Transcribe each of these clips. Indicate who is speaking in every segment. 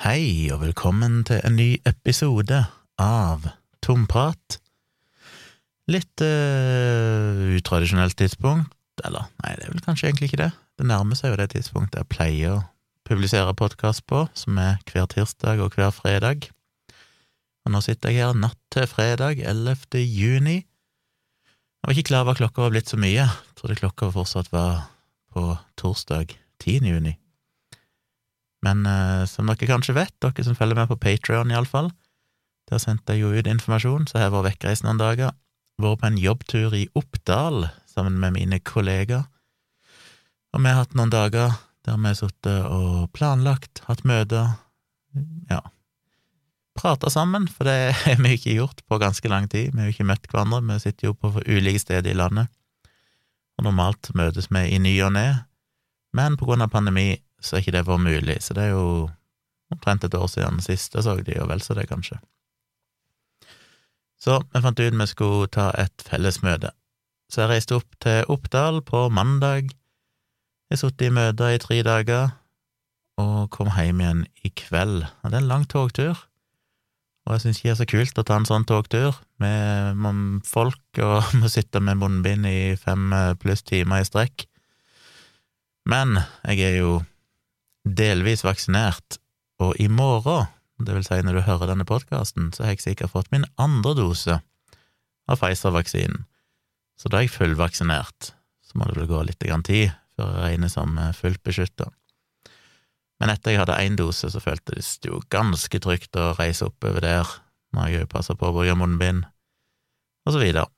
Speaker 1: Hei, og velkommen til en ny episode av Tomprat. Litt uh, utradisjonelt tidspunkt, eller nei, det er vel kanskje egentlig ikke det. Det nærmer seg jo det tidspunktet jeg pleier å publisere podkast på, som er hver tirsdag og hver fredag. Og nå sitter jeg her natt til fredag 11. juni. Jeg var ikke klar over klokka var blitt så mye. Jeg trodde klokka fortsatt var på torsdag 10. juni. Men eh, som dere kanskje vet, dere som følger med på Patrion iallfall, der sendte jeg jo ut informasjon, så jeg har vært vekkreist noen dager. Vært på en jobbtur i Oppdal sammen med mine kollegaer. Og vi har hatt noen dager der vi har sittet og planlagt, hatt møter, ja, prata sammen, for det har vi ikke gjort på ganske lang tid. Vi har jo ikke møtt hverandre, vi sitter jo på ulike steder i landet, og normalt møtes vi i ny og ne, men på grunn av pandemi så har ikke det vært mulig, så det er jo omtrent et år siden sist jeg så de, og vel så det, kanskje. Så vi fant ut vi skulle ta et fellesmøte. Så jeg reiste opp til Oppdal på mandag. Jeg sittet i møter i tre dager, og kom hjem igjen i kveld. Og det er en lang togtur, og jeg syns ikke det er så kult å ta en sånn togtur med folk og må sitte med munnbind i fem pluss timer i strekk. Men jeg er jo delvis vaksinert, og i morgen, det vil si når du hører denne podkasten, så har jeg sikkert fått min andre dose av Pfizer-vaksinen. Så da er jeg fullvaksinert. Så må det vel gå litt tid før jeg regnes som eh, fullt beskytta. Men etter jeg hadde én dose, så føltes det jo ganske trygt å reise oppover der, når jeg passer på å bruke munnbind, og så videre.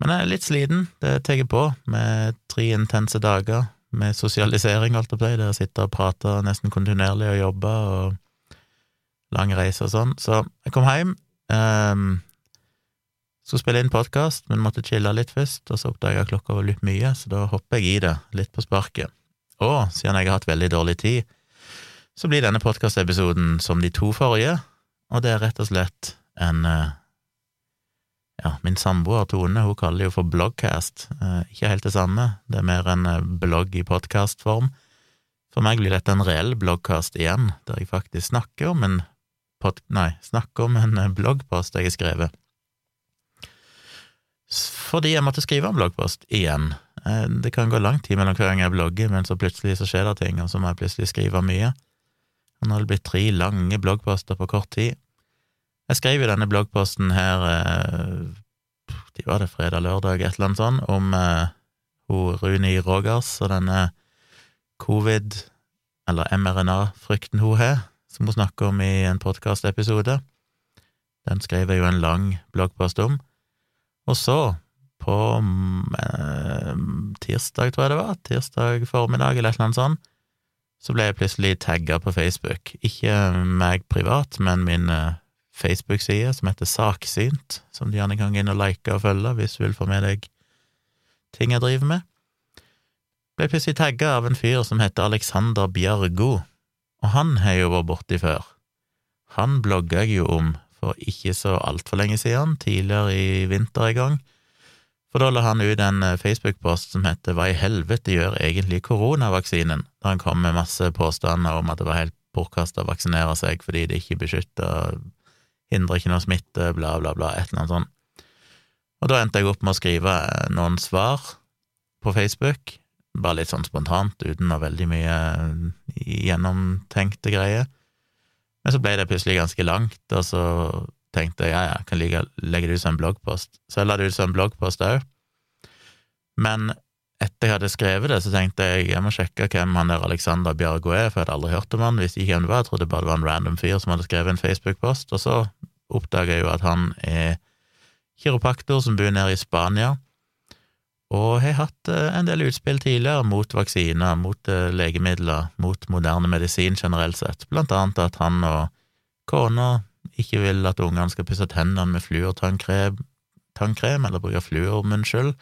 Speaker 1: Men jeg er litt sliten, det tar på, med tre intense dager med sosialisering, holdt jeg på å der jeg sitter og prater nesten kontinuerlig og jobber og lang reise og sånn. Så jeg kom hjem, um, skulle spille inn podkast, men måtte chille litt først, og så oppdaga klokka var litt mye, så da hopper jeg i det, litt på sparket. Og siden jeg har hatt veldig dårlig tid, så blir denne podkastepisoden som de to forrige, og det er rett og slett en uh, ja, min samboer Tone hun kaller det jo for bloggcast. Eh, ikke helt det samme, det er mer en eh, blogg i podkastform. For meg blir dette en reell bloggcast igjen, der jeg faktisk snakker om en pod... Nei, snakker om en eh, bloggpost jeg har skrevet. Fordi jeg måtte skrive en bloggpost igjen. Eh, det kan gå lang tid mellom hver gang jeg blogger, men så plutselig så skjer det ting, og så må jeg plutselig skrive mye. Og nå har det blitt tre lange bloggposter på kort tid. Jeg skrev jo denne bloggposten her eh, de var det fredag-lørdag, et eller annet sånt, om eh, hun Runi Rogers og denne covid- eller mRNA-frykten hun har, som hun snakker om i en podkastepisode. Den skrev jeg jo en lang bloggpost om. Og så, på eh, tirsdag, tror jeg det var, tirsdag formiddag eller et eller annet sånt, så ble jeg plutselig tagga på Facebook. Ikke meg privat, men min eh, Facebook-side som heter Saksynt, som du gjerne kan gå inn og like og følge hvis du vil få med deg ting jeg driver med. Ble plutselig tagga av en fyr som heter Alexander Bjargo, og han har jo vært borti før. Han blogga jeg jo om for ikke så altfor lenge siden, tidligere i vinter en gang, for da la han ut en eh, Facebook-post som heter Hva i helvete gjør egentlig koronavaksinen? Da han kom med masse påstander om at det var helt bortkasta å vaksinere seg fordi det ikke beskytter hindrer ikke noe smitte, bla, bla, bla, et eller annet sånt. Og da endte jeg opp med å skrive noen svar på Facebook, bare litt sånn spontant, uten noe veldig mye eh, gjennomtenkte greier. Men så ble det plutselig ganske langt, og så tenkte jeg ja, ja, kan like, legge det ut som en bloggpost. Så jeg la det ut som en bloggpost òg. Men etter jeg hadde skrevet det, så tenkte jeg jeg må sjekke hvem han der Alexander Bjargo er, for jeg hadde aldri hørt om han, visste ikke hvem det var, jeg trodde bare det var en random fyr som hadde skrevet en Facebook-post, og så oppdaga jeg jo at han er kiropraktor som bor nede i Spania, og har hatt eh, en del utspill tidligere mot vaksiner, mot eh, legemidler, mot moderne medisin generelt sett, blant annet at han og kona ikke vil at ungene skal pusse tennene med fluortannkrem, eller bruke fluormunnskyld,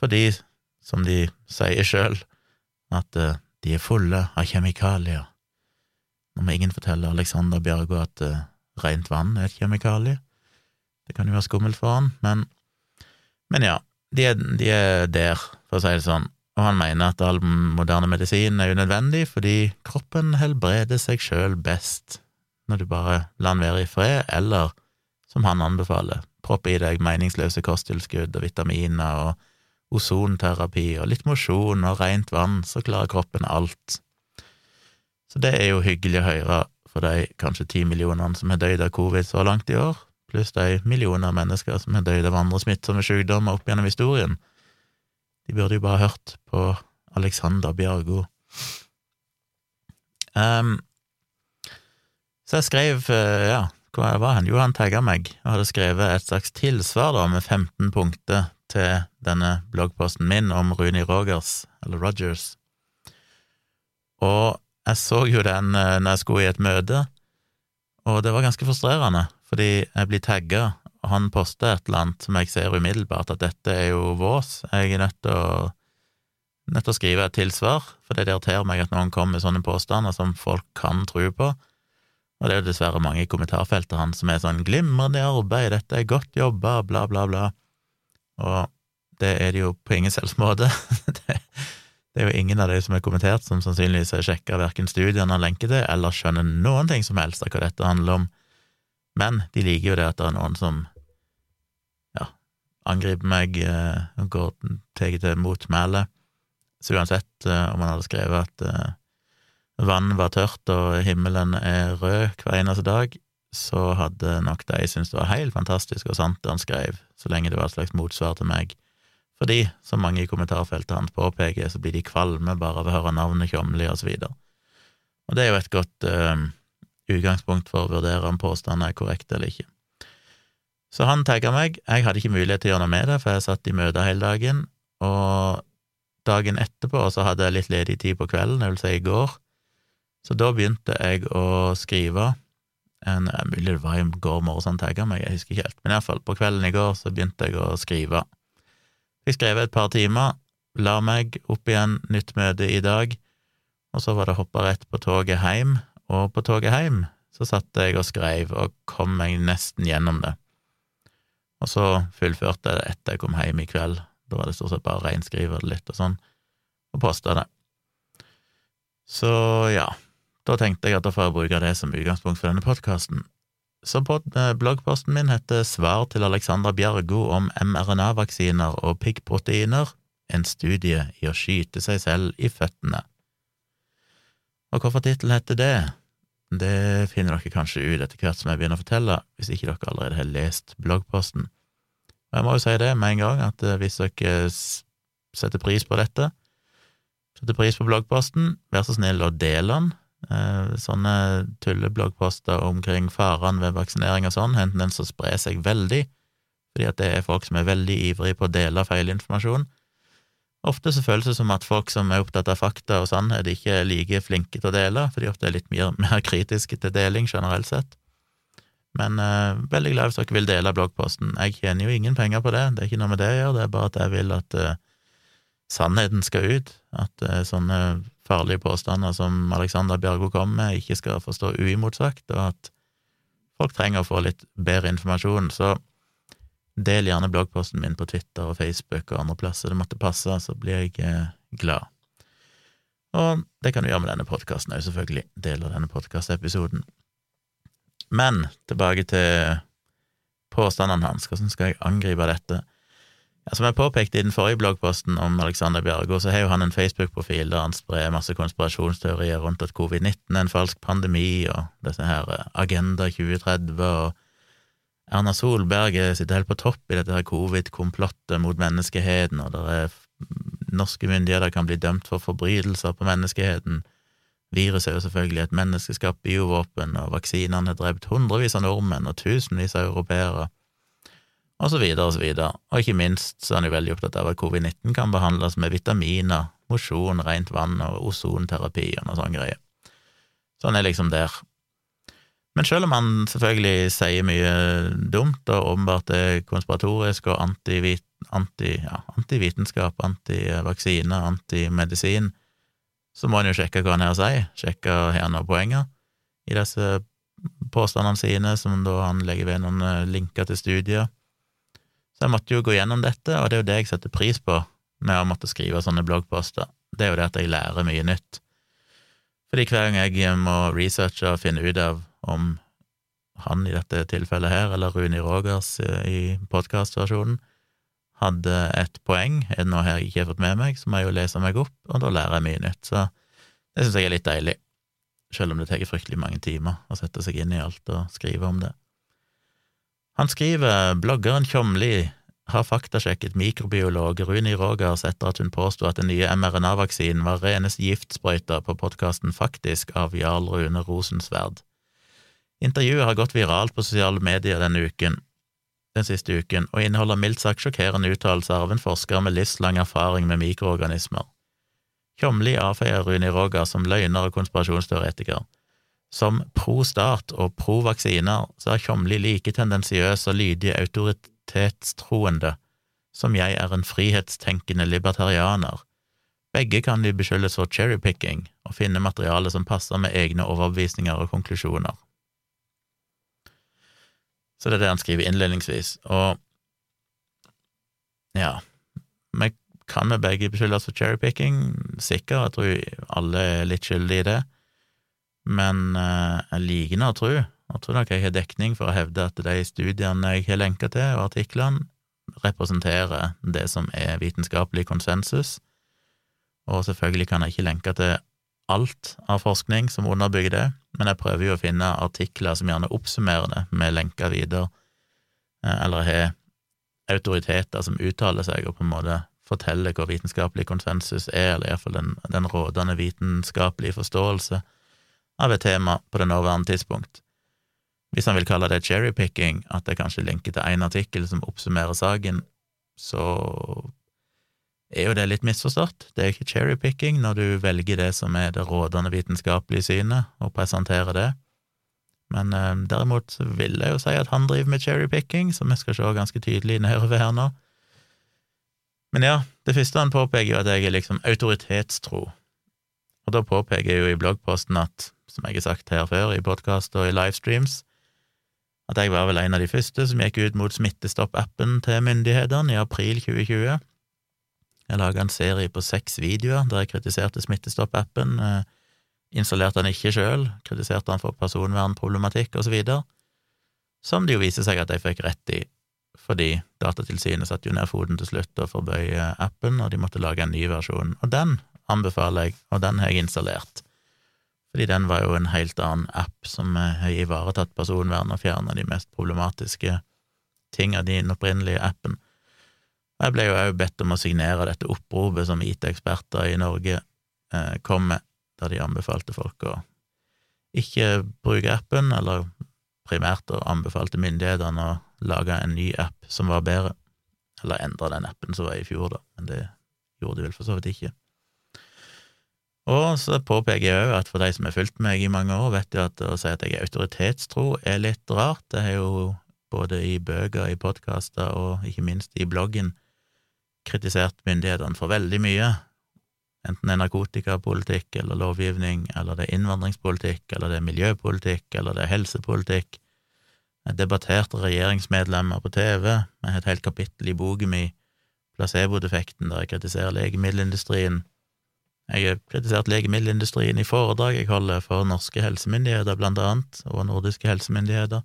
Speaker 1: fordi som de sier sjøl, at uh, de er fulle av kjemikalier. Nå må ingen fortelle Alexander Bjørgo at uh, rent vann er et kjemikalie. Det kan jo være skummelt for han, men, men ja, de er, de er, der, for å si det sånn. og han mener at all moderne medisin er unødvendig fordi kroppen helbreder seg sjøl best når du bare lar den være i fred, eller, som han anbefaler, proppe i deg meningsløse kosttilskudd og vitaminer og ozonterapi og litt mosjon og rent vann, så klarer kroppen alt. Så det er jo hyggelig å høre for de kanskje ti millionene som har dødd av covid så langt i år, pluss de millioner av mennesker som har dødd av andre smittsomme sykdommer opp gjennom historien. De burde jo bare hørt på Alexander Bjørgo. Um, så jeg skrev, eh, ja, hva var han? Jo, han tagga meg og hadde skrevet et slags tilsvar da, med 15 punkter til denne bloggposten min om Runi Rogers, eller Rogers. Og jeg så jo den eh, når jeg skulle i et møte, og det var ganske frustrerende, fordi jeg blir tagga, og han poster et eller annet som jeg ser umiddelbart at dette er jo vås, jeg er nødt til å, nødt til å skrive et tilsvar, for det irriterer meg at noen kommer med sånne påstander som folk kan tro på. Og det er jo dessverre mange i kommentarfeltet hans som er sånn 'glimrende arbeid, dette er godt jobba', bla, bla, bla. Og det er det jo på ingen selvs måte. det, det er jo ingen av de som er kommentert, som sannsynligvis har sjekka verken studiene han lenker til, eller skjønner noen ting som helst av hva dette handler om. Men de liker jo det at det er noen som ja, angriper meg eh, og går tar til motmæle. Så uansett eh, om han hadde skrevet at eh, vann var tørt og himmelen er rød hver eneste dag, så hadde nok de syntes det var helt fantastisk og sant det han skrev, så lenge det var et slags motsvar til meg. Fordi, som mange i kommentarfeltet hans påpeker, så blir de kvalme bare av å høre navnet Tjomli, og så videre. Og det er jo et godt øh, utgangspunkt for å vurdere om påstanden er korrekt eller ikke. Så han tagga meg, jeg hadde ikke mulighet til å gjøre noe med det, for jeg satt i møte hele dagen, og dagen etterpå så hadde jeg litt ledig tid på kvelden, det vil si i går, så da begynte jeg å skrive en, Mulig det var morges han tagga meg, jeg husker ikke helt, men iallfall, på kvelden i går så begynte jeg å skrive. Fikk skrevet et par timer, la meg opp igjen, nytt møte i dag, og så var det hoppa rett på toget hjem, og på toget hjem så satt jeg og skrev og kom meg nesten gjennom det. Og så fullførte jeg det etter jeg kom hjem i kveld, da var det stort sett bare reinskrive det litt og sånn, og posta det. Så ja, da tenkte jeg at da får jeg bruke det som utgangspunkt for denne podkasten. Så eh, bloggposten min heter Svar til Alexandra Bjergo om mRNA-vaksiner og piggproteiner, en studie i å skyte seg selv i føttene. Og hvorfor tittelen heter det, det finner dere kanskje ut etter hvert som jeg begynner å fortelle, hvis ikke dere allerede har lest bloggposten. Og jeg må jo si det med en gang, at eh, hvis dere setter pris på dette, setter pris på bloggposten, vær så snill å dele den, sånne tullebloggposter omkring farene ved vaksinering og sånn, enten den som sprer seg veldig, fordi at det er folk som er veldig ivrige på å dele feilinformasjon. Ofte så føles det som at folk som er opptatt av fakta og sannhet, ikke er like flinke til å dele, fordi ofte er litt mer, mer kritiske til deling generelt sett. Men eh, veldig glad hvis dere vil dele bloggposten. Jeg tjener jo ingen penger på det, det er ikke noe med det å gjøre, det er bare at jeg vil at eh, sannheten skal ut, at eh, sånne farlige påstander som Alexander Bjørgo kom med, ikke skal få stå uimotsagt, og at folk trenger å få litt bedre informasjon. Så del gjerne bloggposten min på Twitter og Facebook og andre plasser det måtte passe, så blir jeg eh, glad. Og det kan du gjøre med denne podkasten òg, selvfølgelig. Deler denne podkastepisoden. Men tilbake til påstandene hans. Hvordan skal jeg angripe dette? Ja, som jeg påpekte i den forrige bloggposten om Alexander Bjørgo, så har jo han en Facebook-profil der han sprer masse konspirasjonsteorier rundt at covid-19 er en falsk pandemi, og disse her eh, Agenda 2030, og Erna Solberg sitter helt på topp i dette her covid-komplottet mot menneskeheten, og der er norske myndigheter kan bli dømt for forbrytelser på menneskeheten. Viruset er jo selvfølgelig et menneskeskapt biovåpen, og vaksinene har drept hundrevis av nordmenn og tusenvis av europeere og så videre og så videre. Og ikke minst så er han jo veldig opptatt av at covid-19 kan behandles med vitaminer, mosjon, rent vann og ozonterapi og noe sånn greie. Så han er liksom der. Men selv om han selvfølgelig sier mye dumt og åpenbart er konspiratorisk og antivitenskap, anti, antivaksine, antimedisin, så må han jo sjekke hva han her sier, sjekke her noen poenger i disse påstandene sine, som da han legger ved noen linker til studier. Så jeg måtte jo gå gjennom dette, og det er jo det jeg setter pris på med å måtte skrive sånne bloggposter, det er jo det at jeg lærer mye nytt. Fordi hver gang jeg må researche og finne ut av om han i dette tilfellet her, eller Runi Rogers eh, i podkastversjonen, hadde et poeng, er det noe her jeg ikke har fått med meg, så må jeg jo lese meg opp, og da lærer jeg mye nytt. Så det syns jeg er litt deilig, selv om det tar fryktelig mange timer å sette seg inn i alt og skrive om det. Han skriver bloggeren Tjomli har faktasjekket mikrobiolog Runi Rogers etter at hun påsto at den nye mRNA-vaksinen var reneste giftsprøyta på podkasten Faktisk av Jarl Rune Rosensverd. Intervjuet har gått viralt på sosiale medier denne uken, den siste uken, og inneholder mildt sagt sjokkerende uttalelser av en forsker med livslang erfaring med mikroorganismer. Tjomli avfeier Runi Roga som løgner og konspirasjonsteoretiker. Som pro stat og pro vaksiner så er Tjomli like tendensiøs og lydig autoritetstroende som jeg er en frihetstenkende libertarianer. Begge kan de beskyldes for cherrypicking og finne materiale som passer med egne overbevisninger og konklusjoner. Så det er det han skriver innledningsvis. Og ja, vi kan vi begge beskyldes for cherrypicking? Sikkert, jeg tror alle er litt skyldige i det. Men eh, jeg liker nå å tro, og tror nok jeg har dekning for å hevde at de studiene jeg har lenka til, og artiklene, representerer det som er vitenskapelig konsensus. Og selvfølgelig kan jeg ikke lenke til alt av forskning som underbygger det, men jeg prøver jo å finne artikler som gjerne oppsummerer det, med lenker videre, eh, eller har autoriteter som uttaler seg og på en måte forteller hvor vitenskapelig konsensus er, eller iallfall den, den rådende vitenskapelige forståelse av et tema på det nåværende tidspunkt. Hvis han vil kalle det cherrypicking, at det kanskje linker til én artikkel som oppsummerer saken, så er jo det litt misforstått. Det er ikke cherrypicking når du velger det som er det rådende vitenskapelige synet, og presenterer det. Men eh, derimot vil jeg jo si at han driver med cherrypicking, som vi skal se ganske tydelig nedover her nå. Men ja, det første han påpeker, er at jeg er liksom autoritetstro. Og da påpeker jeg jo i bloggposten at, som jeg har sagt her før, i podkast og i livestreams, at jeg var vel en av de første som gikk ut mot Smittestopp-appen til myndighetene i april 2020. Jeg laga en serie på seks videoer der jeg kritiserte Smittestopp-appen, eh, installerte den ikke sjøl, kritiserte den for personvernproblematikk videre, som det jo viser seg at jeg fikk rett i, fordi Datatilsynet satte jo ned foten til slutt og forbøy appen, og de måtte lage en ny versjon, og den anbefaler jeg, og den har jeg installert, fordi den var jo en helt annen app som har ivaretatt personvern og fjerna de mest problematiske tinga i den opprinnelige appen. Jeg ble jo òg bedt om å signere dette oppropet som IT-eksperter i Norge eh, kom med, der de anbefalte folk å ikke bruke appen, eller primært anbefalte myndighetene å lage en ny app som var bedre, eller endre den appen som var i fjor, da, men det gjorde de vel for så vidt ikke. Og så påpeker jeg òg at for de som har fulgt meg i mange år, vet jo at å si at jeg er autoritetstro er litt rart. Det er jo både i bøker, i podkaster og ikke minst i bloggen kritisert myndighetene for veldig mye, enten det er narkotikapolitikk eller lovgivning, eller det er innvandringspolitikk, eller det er miljøpolitikk, eller det er helsepolitikk. Jeg debatterte regjeringsmedlemmer på TV, med et helt kapittel i boken min, Placebo-defekten, der jeg kritiserer legemiddelindustrien. Jeg har kritisert legemiddelindustrien i foredrag jeg holder for norske helsemyndigheter, blant annet, og nordiske helsemyndigheter.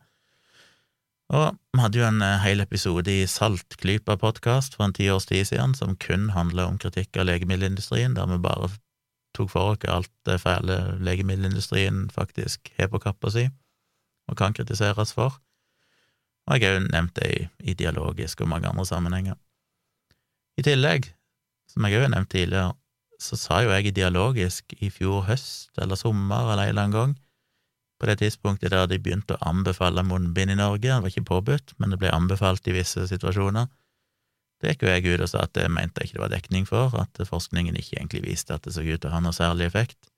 Speaker 1: Og vi hadde jo en eh, hel episode i Saltklypa-podkast for en ti års tid siden som kun handla om kritikk av legemiddelindustrien, der vi bare tok for oss alt det fæle legemiddelindustrien faktisk har på kappa si og kan kritiseres for. Og jeg har jo nevnt det i, i dialogisk og mange andre sammenhenger. I tillegg, som jeg òg har nevnt tidligere, så sa jo jeg dialogisk i fjor høst eller sommer eller en eller annen gang på det tidspunktet der de begynte å anbefale munnbind i Norge. Det var ikke påbudt, men det ble anbefalt i visse situasjoner. Det gikk jo jeg ut og sa at det mente jeg ikke det var dekning for, at forskningen ikke egentlig viste at det så ut til å ha noe særlig effekt.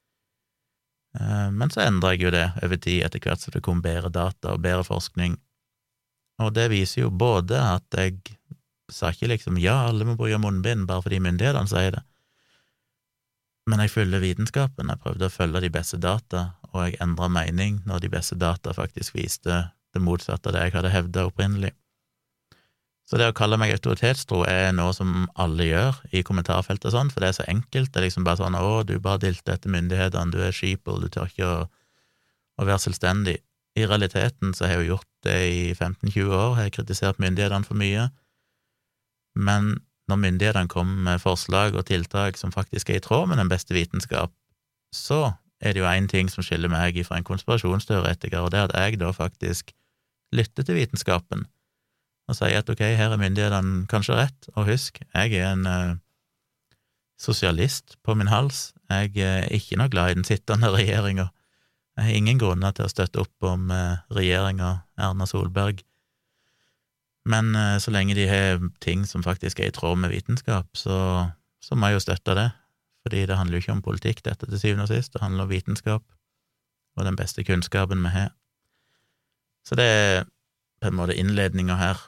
Speaker 1: Eh, men så endra jeg jo det over tid, etter hvert som det kom bedre data og bedre forskning, og det viser jo både at jeg sa ikke liksom ja, alle må bruke munnbind bare fordi myndighetene sier det, men jeg følger vitenskapen, jeg prøvde å følge de beste data, og jeg endra mening når de beste data faktisk viste det motsatte av det jeg hadde hevda opprinnelig. Så det å kalle meg autoritetstro er noe som alle gjør i kommentarfeltet og sånn, for det er så enkelt. Det er liksom bare sånn 'Å, du bare dilter etter myndighetene, du er sheeple, du tør ikke å, å, være selvstendig'. I realiteten så har jeg jo gjort det i 15-20 år, jeg har kritisert myndighetene for mye, men når myndighetene kommer med forslag og tiltak som faktisk er i tråd med den beste vitenskap, så er det jo én ting som skiller meg fra en konspirasjonsteoretiker, og det er at jeg da faktisk lytter til vitenskapen og sier at ok, her er myndighetene kanskje rett, og husk, jeg er en uh, sosialist på min hals, jeg er ikke noe glad i den sittende regjeringa, jeg har ingen grunner til å støtte opp om uh, regjeringa Erna Solberg, men uh, så lenge de har ting som faktisk er i tråd med vitenskap, så, så må jeg jo støtte det, fordi det handler jo ikke om politikk, dette til syvende og sist, det handler om vitenskap og den beste kunnskapen vi har. Så det er på en måte innledninga her.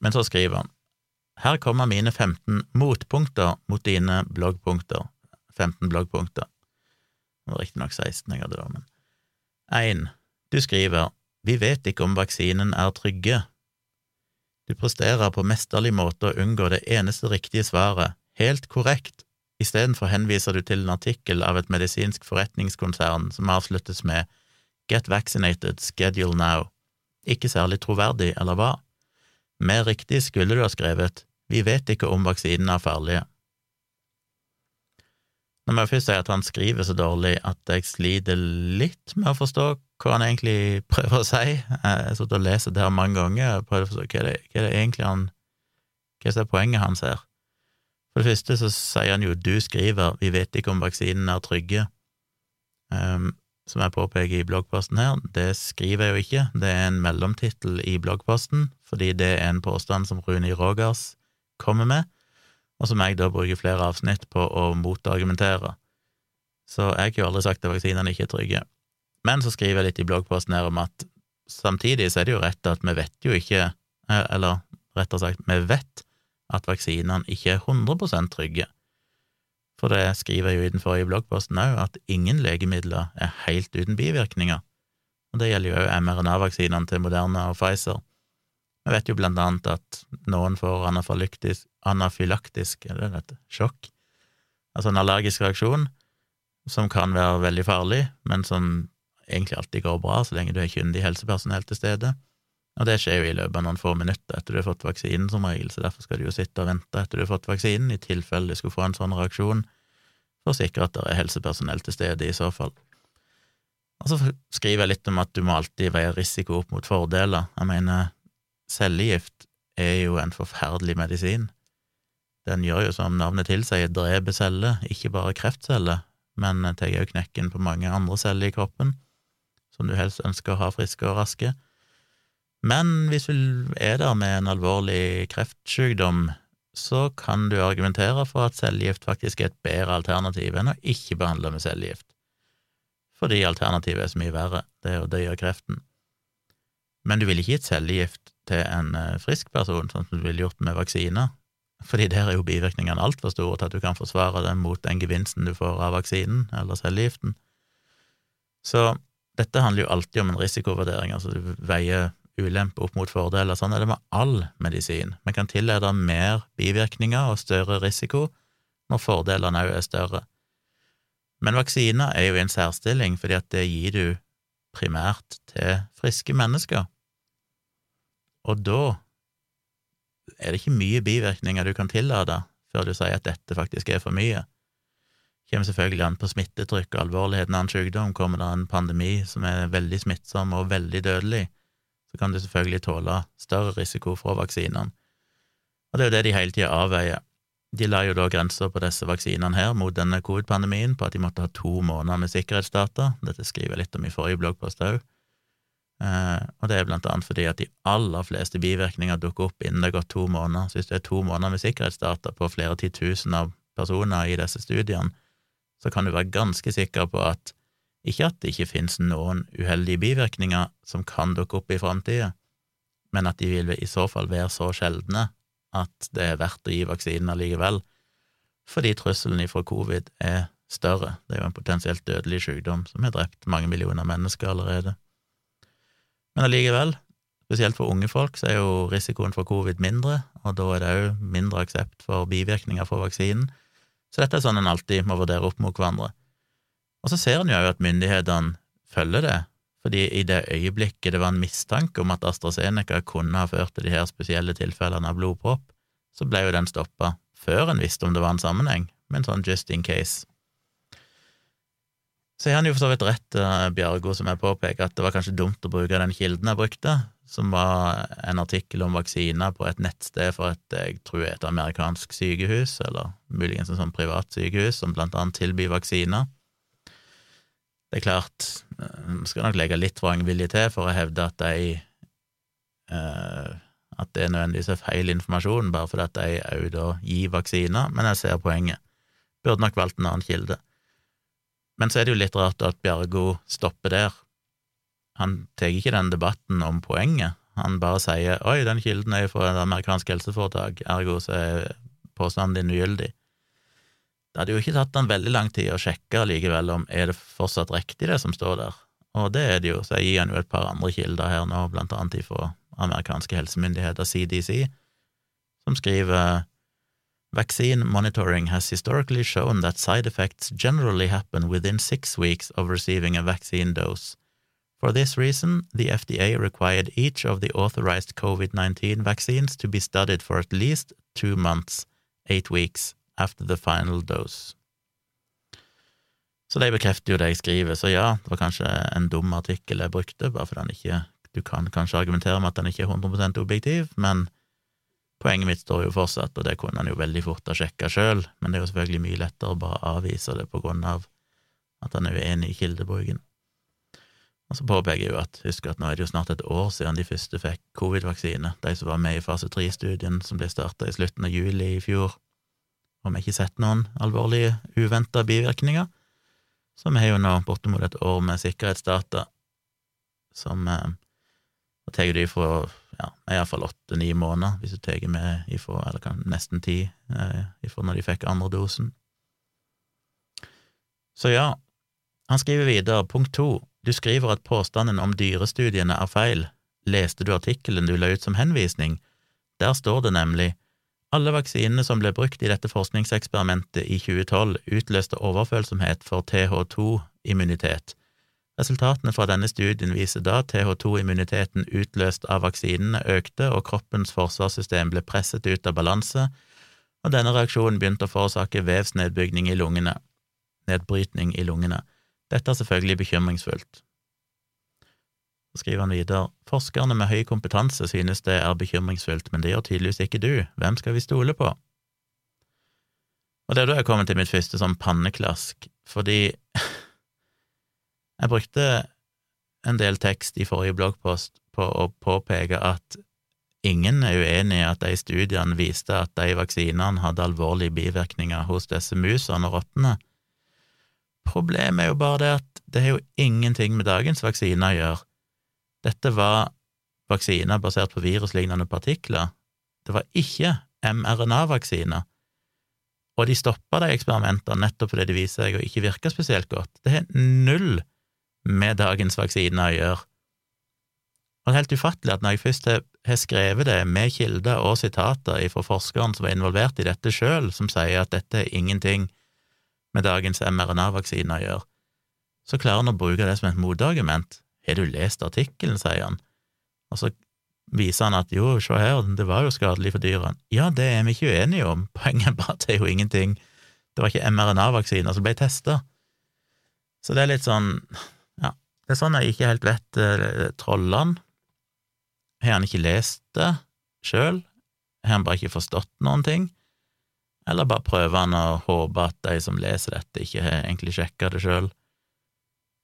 Speaker 1: Men så skriver han her kommer mine 15 motpunkter mot dine bloggpunkter. 15 bloggpunkter. Det var riktignok 16 jeg hadde da, men 1. Du skriver Vi vet ikke om vaksinen er trygge. Du presterer på mesterlig måte å unngå det eneste riktige svaret, helt korrekt, Istedenfor henviser du til en artikkel av et medisinsk forretningskonsern som avsluttes med Get vaccinated, schedule now. Ikke særlig troverdig, eller hva? Mer riktig skulle du ha skrevet Vi vet ikke om vaksinene er farlige. Nå må jeg først si at han skriver så dårlig at jeg sliter litt med å forstå hva han egentlig prøver å si. Jeg har sittet og lest det her mange ganger og prøvd å forstå hva det, hva det egentlig han Hva er poenget hans her? For det første så sier han jo du skriver vi vet ikke om vaksinen er trygge, um, som jeg påpeker i bloggposten her. Det skriver jeg jo ikke, det er en mellomtittel i bloggposten, fordi det er en påstand som Runi Rogers kommer med, og som jeg da bruker flere avsnitt på å motargumentere. Så jeg har jo aldri sagt at vaksinene ikke er trygge. Men så skriver jeg litt i bloggposten her om at samtidig så er det jo rett at vi vet jo ikke, eh, eller rettere sagt, vi vet at vaksinene ikke er 100% trygge. For det skriver jeg jo i den forrige bloggposten òg, at ingen legemidler er helt uten bivirkninger. Og det gjelder jo òg mRNA-vaksinene til Moderna og Pfizer. Vi vet jo blant annet at noen får anafylaktisk er det dette, sjokk, altså en allergisk reaksjon, som kan være veldig farlig, men som egentlig alltid går bra så lenge du har kyndig helsepersonell til stede. Og det skjer jo i løpet av noen få minutter etter du har fått vaksinen, som regel, så derfor skal du jo sitte og vente etter du har fått vaksinen, i tilfelle du skulle få en sånn reaksjon, for å sikre at det er helsepersonell til stede i så fall. Og så skriver jeg litt om at du må alltid veie risiko opp mot fordeler. Jeg mener, cellegift er jo en forferdelig medisin. Den gjør jo som navnet tilsier, dreper celler, ikke bare kreftceller, men tar òg knekken på mange andre celler i kroppen, som du helst ønsker å ha friske og raske. Men hvis du er der med en alvorlig kreftsykdom, så kan du argumentere for at cellegift faktisk er et bedre alternativ enn å ikke behandle med cellegift, fordi alternativet er så mye verre, det er å dø av kreften. Men du ville ikke gitt cellegift til en eh, frisk person, sånn som du ville gjort med vaksiner, fordi der er jo bivirkningene altfor store til at du kan forsvare dem mot den gevinsten du får av vaksinen eller cellegiften. Så dette handler jo alltid om en risikovurdering, altså du veier ulempe opp mot fordeler. Sånn er det med all medisin. Vi kan tillede mer bivirkninger og større risiko når fordelene òg er større. Men vaksiner er jo i en særstilling, fordi at det gir du primært til friske mennesker. Og da er det ikke mye bivirkninger du kan tillate før du sier at dette faktisk er for mye. Kommer selvfølgelig an på smittetrykk og alvorligheten av en sykdom. Kommer det en pandemi som er veldig smittsom og veldig dødelig, så kan du selvfølgelig tåle større risiko fra vaksinene. Og det er jo det de hele tida avveier. De la jo da grenser på disse vaksinene her mot denne covid-pandemien på at de måtte ha to måneder med sikkerhetsdata. Dette skriver jeg litt om i forrige bloggpost òg. Eh, og det er blant annet fordi at de aller fleste bivirkninger dukker opp innen det har gått to måneder. Så hvis det er to måneder med sikkerhetsdata på flere titusener av personer i disse studiene, så kan du være ganske sikker på at ikke at det ikke finnes noen uheldige bivirkninger som kan dukke opp i framtida, men at de vil i så fall være så sjeldne at det er verdt å gi vaksinen allikevel, fordi trusselen ifra covid er større. Det er jo en potensielt dødelig sykdom som har drept mange millioner mennesker allerede. Men allikevel, Spesielt for unge folk så er jo risikoen for covid mindre, og da er det òg mindre aksept for bivirkninger fra vaksinen. Så dette er sånn en alltid må vurdere opp mot hverandre. Og så ser en jo at myndighetene følger det, fordi i det øyeblikket det var en mistanke om at AstraZeneca kunne ha ført til de her spesielle tilfellene av blodpropp, så ble jo den stoppa før en visste om det var en sammenheng, med en sånn just in case. Så har han jo for så vidt rett, eh, Bjargo, som jeg påpeker, at det var kanskje dumt å bruke den kilden jeg brukte, som var en artikkel om vaksiner på et nettsted for et jeg tror et amerikansk sykehus, eller muligens en sånn privat sykehus, som blant annet tilbyr vaksiner. Det er klart, vi skal nok legge litt vrangvilje til for å hevde at de eh, at det nødvendigvis er feil informasjon, bare fordi at de òg da gir vaksiner, men jeg ser poenget. Burde nok valgt en annen kilde. Men så er det jo litt rart at Bjargo stopper der. Han tar ikke den debatten om poenget, han bare sier 'oi, den kilden er jo fra et amerikansk helseforetak, ergo så er påstanden din ugyldig'. Det hadde jo ikke tatt han veldig lang tid å sjekke likevel om er det fortsatt riktig, det som står der, og det er det jo, så jeg gir han jo et par andre kilder her nå, blant annet ifra amerikanske helsemyndigheter, CDC, som skriver Vaccine monitoring has historically shown that side effects generally happen within six weeks of receiving a vaccine dose. For this reason, the FDA required each of the authorized COVID 19 vaccines to be studied for at least two months, eight weeks, after the final dose. Så de bekrefter jo det jeg skriver, så ja, det var kanskje en dum artikkel jeg brukte, bare fordi den ikke Du kan kanskje argumentere med at den ikke er 100 objektiv, men Poenget mitt står jo fortsatt, og det kunne han jo veldig fort ha sjekka sjøl, men det er jo selvfølgelig mye lettere å bare avvise det på grunn av at han er uenig i kildebruken. Og så påpeker jeg jo at husk at nå er det jo snart et år siden de første fikk covid-vaksine, de som var med i fase tre-studien som ble starta i slutten av juli i fjor, og vi har ikke sett noen alvorlige, uventa bivirkninger, så vi har jo nå bortimot et år med sikkerhetsdata som eh, Og tar de fra ja, iallfall åtte-ni måneder, hvis du tar med ifra, eller nesten ti, eh, ifra når de fikk andre dosen. Så ja, han skriver videre, punkt to, du skriver at påstanden om dyrestudiene er feil. Leste du artikkelen du la ut som henvisning? Der står det nemlig alle vaksinene som ble brukt i dette forskningseksperimentet i 2012, utløste overfølsomhet for TH2-immunitet, Resultatene fra denne studien viser da TH2-immuniteten utløst av vaksinene økte, og kroppens forsvarssystem ble presset ut av balanse, og denne reaksjonen begynte å forårsake vevsnedbygning i lungene, nedbrytning i lungene. Dette er selvfølgelig bekymringsfullt. Så skriver han videre, forskerne med høy kompetanse synes det er bekymringsfullt, men det gjør tydeligvis ikke du, hvem skal vi stole på? Og det er da jeg kommer til mitt første sånn panneklask, fordi jeg brukte en del tekst i forrige bloggpost på å påpeke at ingen er uenig i at de studiene viste at de vaksinene hadde alvorlige bivirkninger hos disse musene og rottene. Problemet er jo bare det at det har jo ingenting med dagens vaksiner å gjøre. Dette var vaksiner basert på viruslignende partikler. Det var ikke mRNA-vaksiner. Og de stoppa de eksperimentene nettopp fordi de viser seg å ikke virke spesielt godt. Det har null med dagens vaksiner å gjøre. Og det er helt ufattelig at når jeg først har skrevet det med kilder og sitater fra forskeren som var involvert i dette sjøl, som sier at dette er ingenting med dagens mRNA-vaksine å gjøre, så klarer han å bruke det som et motargument. Har du lest artikkelen, sier han, og så viser han at jo, se her, det var jo skadelig for dyrene. Ja, det er vi ikke uenige om, poenget bare at det er jo ingenting, det var ikke mRNA-vaksiner som ble testa. Så det er litt sånn ja, det er sånn jeg ikke helt vet eh, Trollene. Har han ikke lest det sjøl? Har han bare ikke forstått noen ting? Eller bare prøve han å håpe at de som leser dette, ikke egentlig sjekka det sjøl?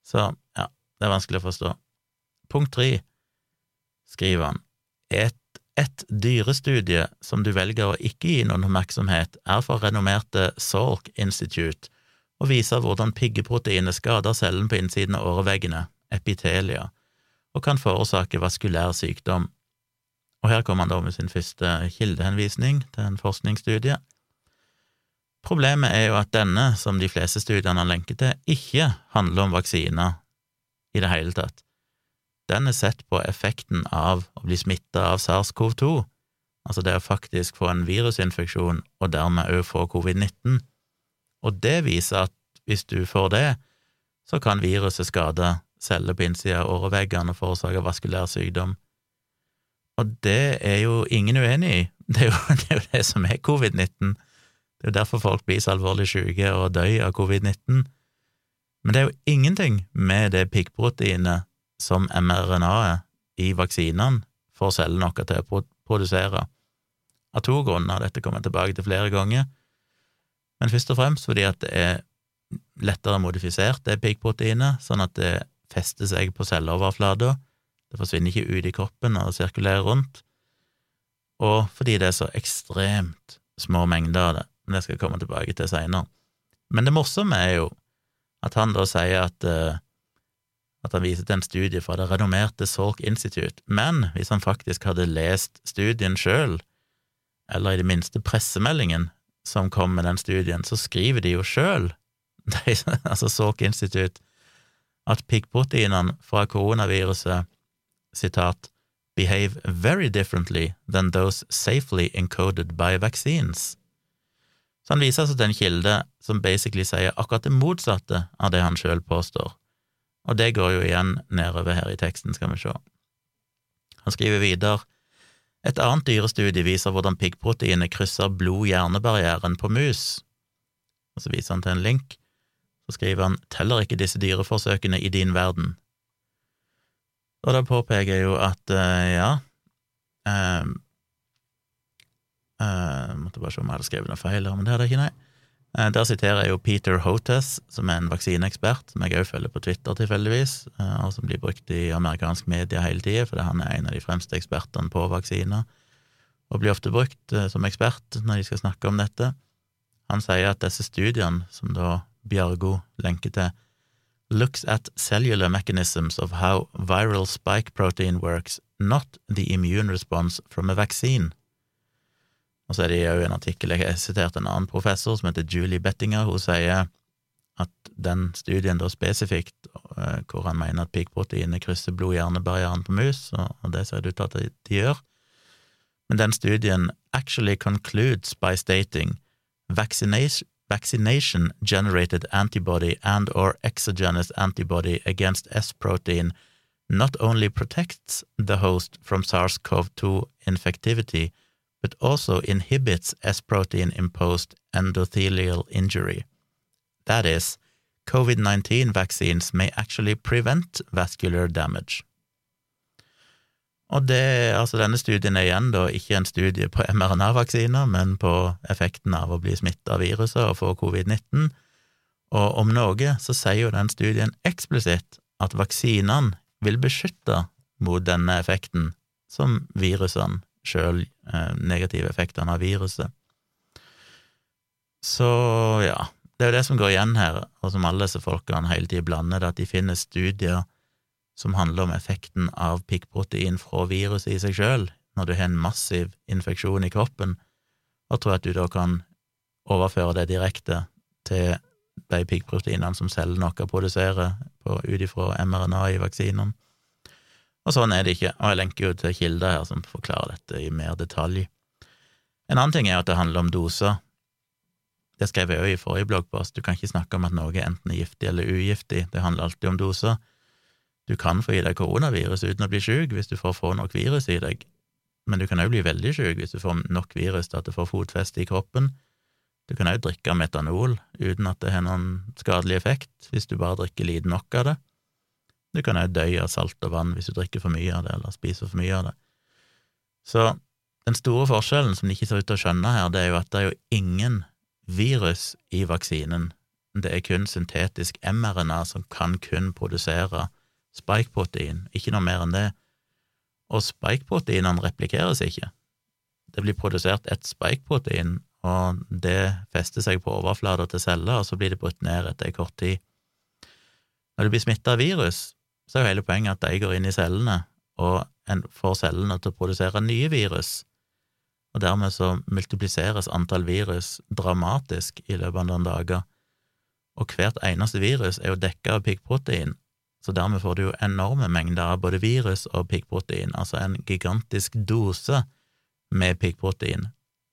Speaker 1: Så, ja, det er vanskelig å forstå. Punkt tre, skriver han, et, et dyrestudie som du velger å ikke gi noen oppmerksomhet, er for renommerte Salk Institute og viser hvordan piggeproteinet skader cellen på innsiden av åreveggene, epitelia, og kan forårsake vaskulær sykdom. Og her kommer han da med sin første kildehenvisning til en forskningsstudie. Problemet er jo at denne, som de fleste studiene han lenker til, ikke handler om vaksiner i det hele tatt. den er sett på effekten av å bli smitta av SARS-CoV-2, altså det å faktisk få en virusinfeksjon og dermed òg få covid-19, og det viser at hvis du får det, så kan viruset skade celler på innsida av åreveggene og forårsake vaskulær sykdom. Og det er jo ingen uenig i, det er jo det, er jo det som er covid-19. Det er jo derfor folk blir så alvorlig syke og dør av covid-19. Men det er jo ingenting med det piggproteinet som mRNA-et i vaksinene får cellene våre til å produsere, av to grunner. Dette kommer jeg tilbake til flere ganger. Men først og fremst fordi at det er lettere modifisert, det piggproteinet, sånn at det fester seg på celleoverflata. Det forsvinner ikke ut i kroppen og sirkulerer rundt. Og fordi det er så ekstremt små mengder av det. Men det skal jeg komme tilbake til seinere. Men det morsomme er jo at han da sier at, uh, at han viser til en studie fra det renommerte Salk Institute, men hvis han faktisk hadde lest studien sjøl, eller i det minste pressemeldingen som kom med den studien, så skriver de jo sjøl, altså Salk Institute, at piggproteinene fra koronaviruset, sitat, behave very differently than those safely encoded by vaccines. Så han viser altså til en kilde som basically sier akkurat det motsatte av det han sjøl påstår, og det går jo igjen nedover her i teksten, skal vi se. Han skriver videre et annet dyrestudie viser hvordan piggproteinet krysser blod-hjernebarrieren på mus. Og så viser han til en link. Så skriver han teller ikke disse dyreforsøkene i din verden. Og da påpeker jeg jo at uh, ja uh, uh, Måtte bare se om jeg hadde skrevet noe feil her, men det hadde jeg ikke, nei. Uh, der siterer jeg jo Peter Hotes, som er en vaksineekspert, som jeg òg følger på Twitter tilfeldigvis, og som blir brukt i amerikansk media hele tida, fordi han er en av de fremste ekspertene på vaksiner, og blir ofte brukt som ekspert når de skal snakke om dette. Han sier at disse studiene, som da Bjargo lenker til, looks at cellular mechanisms of how viral spike protein works, not the immune response from a vaccine. Og så er det òg en artikkel jeg har sitert en annen professor som heter Julie Bettinger. Hun sier at den studien da spesifikt, eh, hvor han mener at piggproteinet krysser blod-hjernebarrieren på mus, og det ser det ut til at de gjør, men den studien actually concludes by stating vaccination vaccination generated antibody and or exogenous antibody against S protein not only protects the host from SARS-CoV-2 infectivity, but also inhibits S protein imposed endothelial injury. That is, COVID 19 vaccines may actually prevent vascular damage. Og det, altså denne studien er igjen da ikke en studie på mRNA-vaksiner, men på effekten av å bli smitta av viruset og få covid-19, og om noe så sier jo den studien eksplisitt at vaksinene vil beskytte mot denne effekten som virusene sjøl, eh, negative effektene av viruset. Så ja, det er jo det som går igjen her, og som alle disse folkene hele tida blander, det at de finner studier som handler om effekten av piggprotein fra viruset i seg sjøl, når du har en massiv infeksjon i kroppen, og tror at du da kan overføre det direkte til de piggproteinene som cellene våre produserer ut ifra mRNA i vaksinene. Og sånn er det ikke, og jeg lenker jo til kilder her som forklarer dette i mer detalj. En annen ting er at det handler om doser. Det skrev jeg òg i forrige bloggpost, du kan ikke snakke om at noe enten er giftig eller ugiftig, det handler alltid om doser. Du kan få i deg koronavirus uten å bli syk hvis du får få nok virus i deg, men du kan òg bli veldig syk hvis du får nok virus til at det får fotfeste i kroppen. Du kan òg drikke metanol uten at det har noen skadelig effekt, hvis du bare drikker lite nok av det. Du kan òg dø av salt og vann hvis du drikker for mye av det eller spiser for mye av det. Så den store forskjellen som de ikke ser ut til å skjønne her, det er jo at det er jo ingen virus i vaksinen. Det er kun syntetisk mRNA som kan kun produsere spikeprotein, ikke noe mer enn det. Og spikeproteinene replikeres ikke. Det blir produsert ett spikeprotein, og det fester seg på overflata til celler, og så blir det brutt ned etter en kort tid. Når du blir smitta av virus, så er jo hele poenget at de går inn i cellene og får cellene til å produsere nye virus, og dermed så multipliseres antall virus dramatisk i løpet av noen dager, og hvert eneste virus er jo dekka av piggprotein, så dermed får du jo enorme mengder av både virus og piggprotein, altså en gigantisk dose med piggprotein,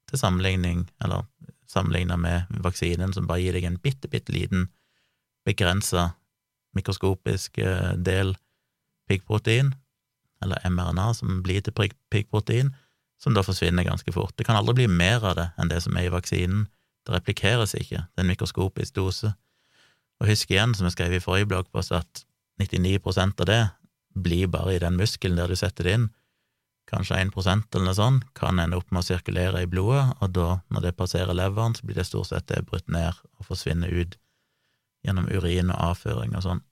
Speaker 1: til sammenligning, eller sammenligna med vaksinen, som bare gir deg en bitte, bitte liten, begrensa, mikroskopisk eh, del piggprotein, eller mRNA, som blir til piggprotein, som da forsvinner ganske fort. Det kan aldri bli mer av det enn det som er i vaksinen. Det replikeres ikke, det er en mikroskopisk dose. Og husk igjen, som jeg skrev i forrige bloggpost, at 99% av det blir bare i den muskelen der du setter det inn. Kanskje 1 eller noe sånt kan ende opp med å sirkulere i blodet, og da, når det passerer leveren, så blir det stort sett det brutt ned og forsvinner ut gjennom urin og avføring og sånn.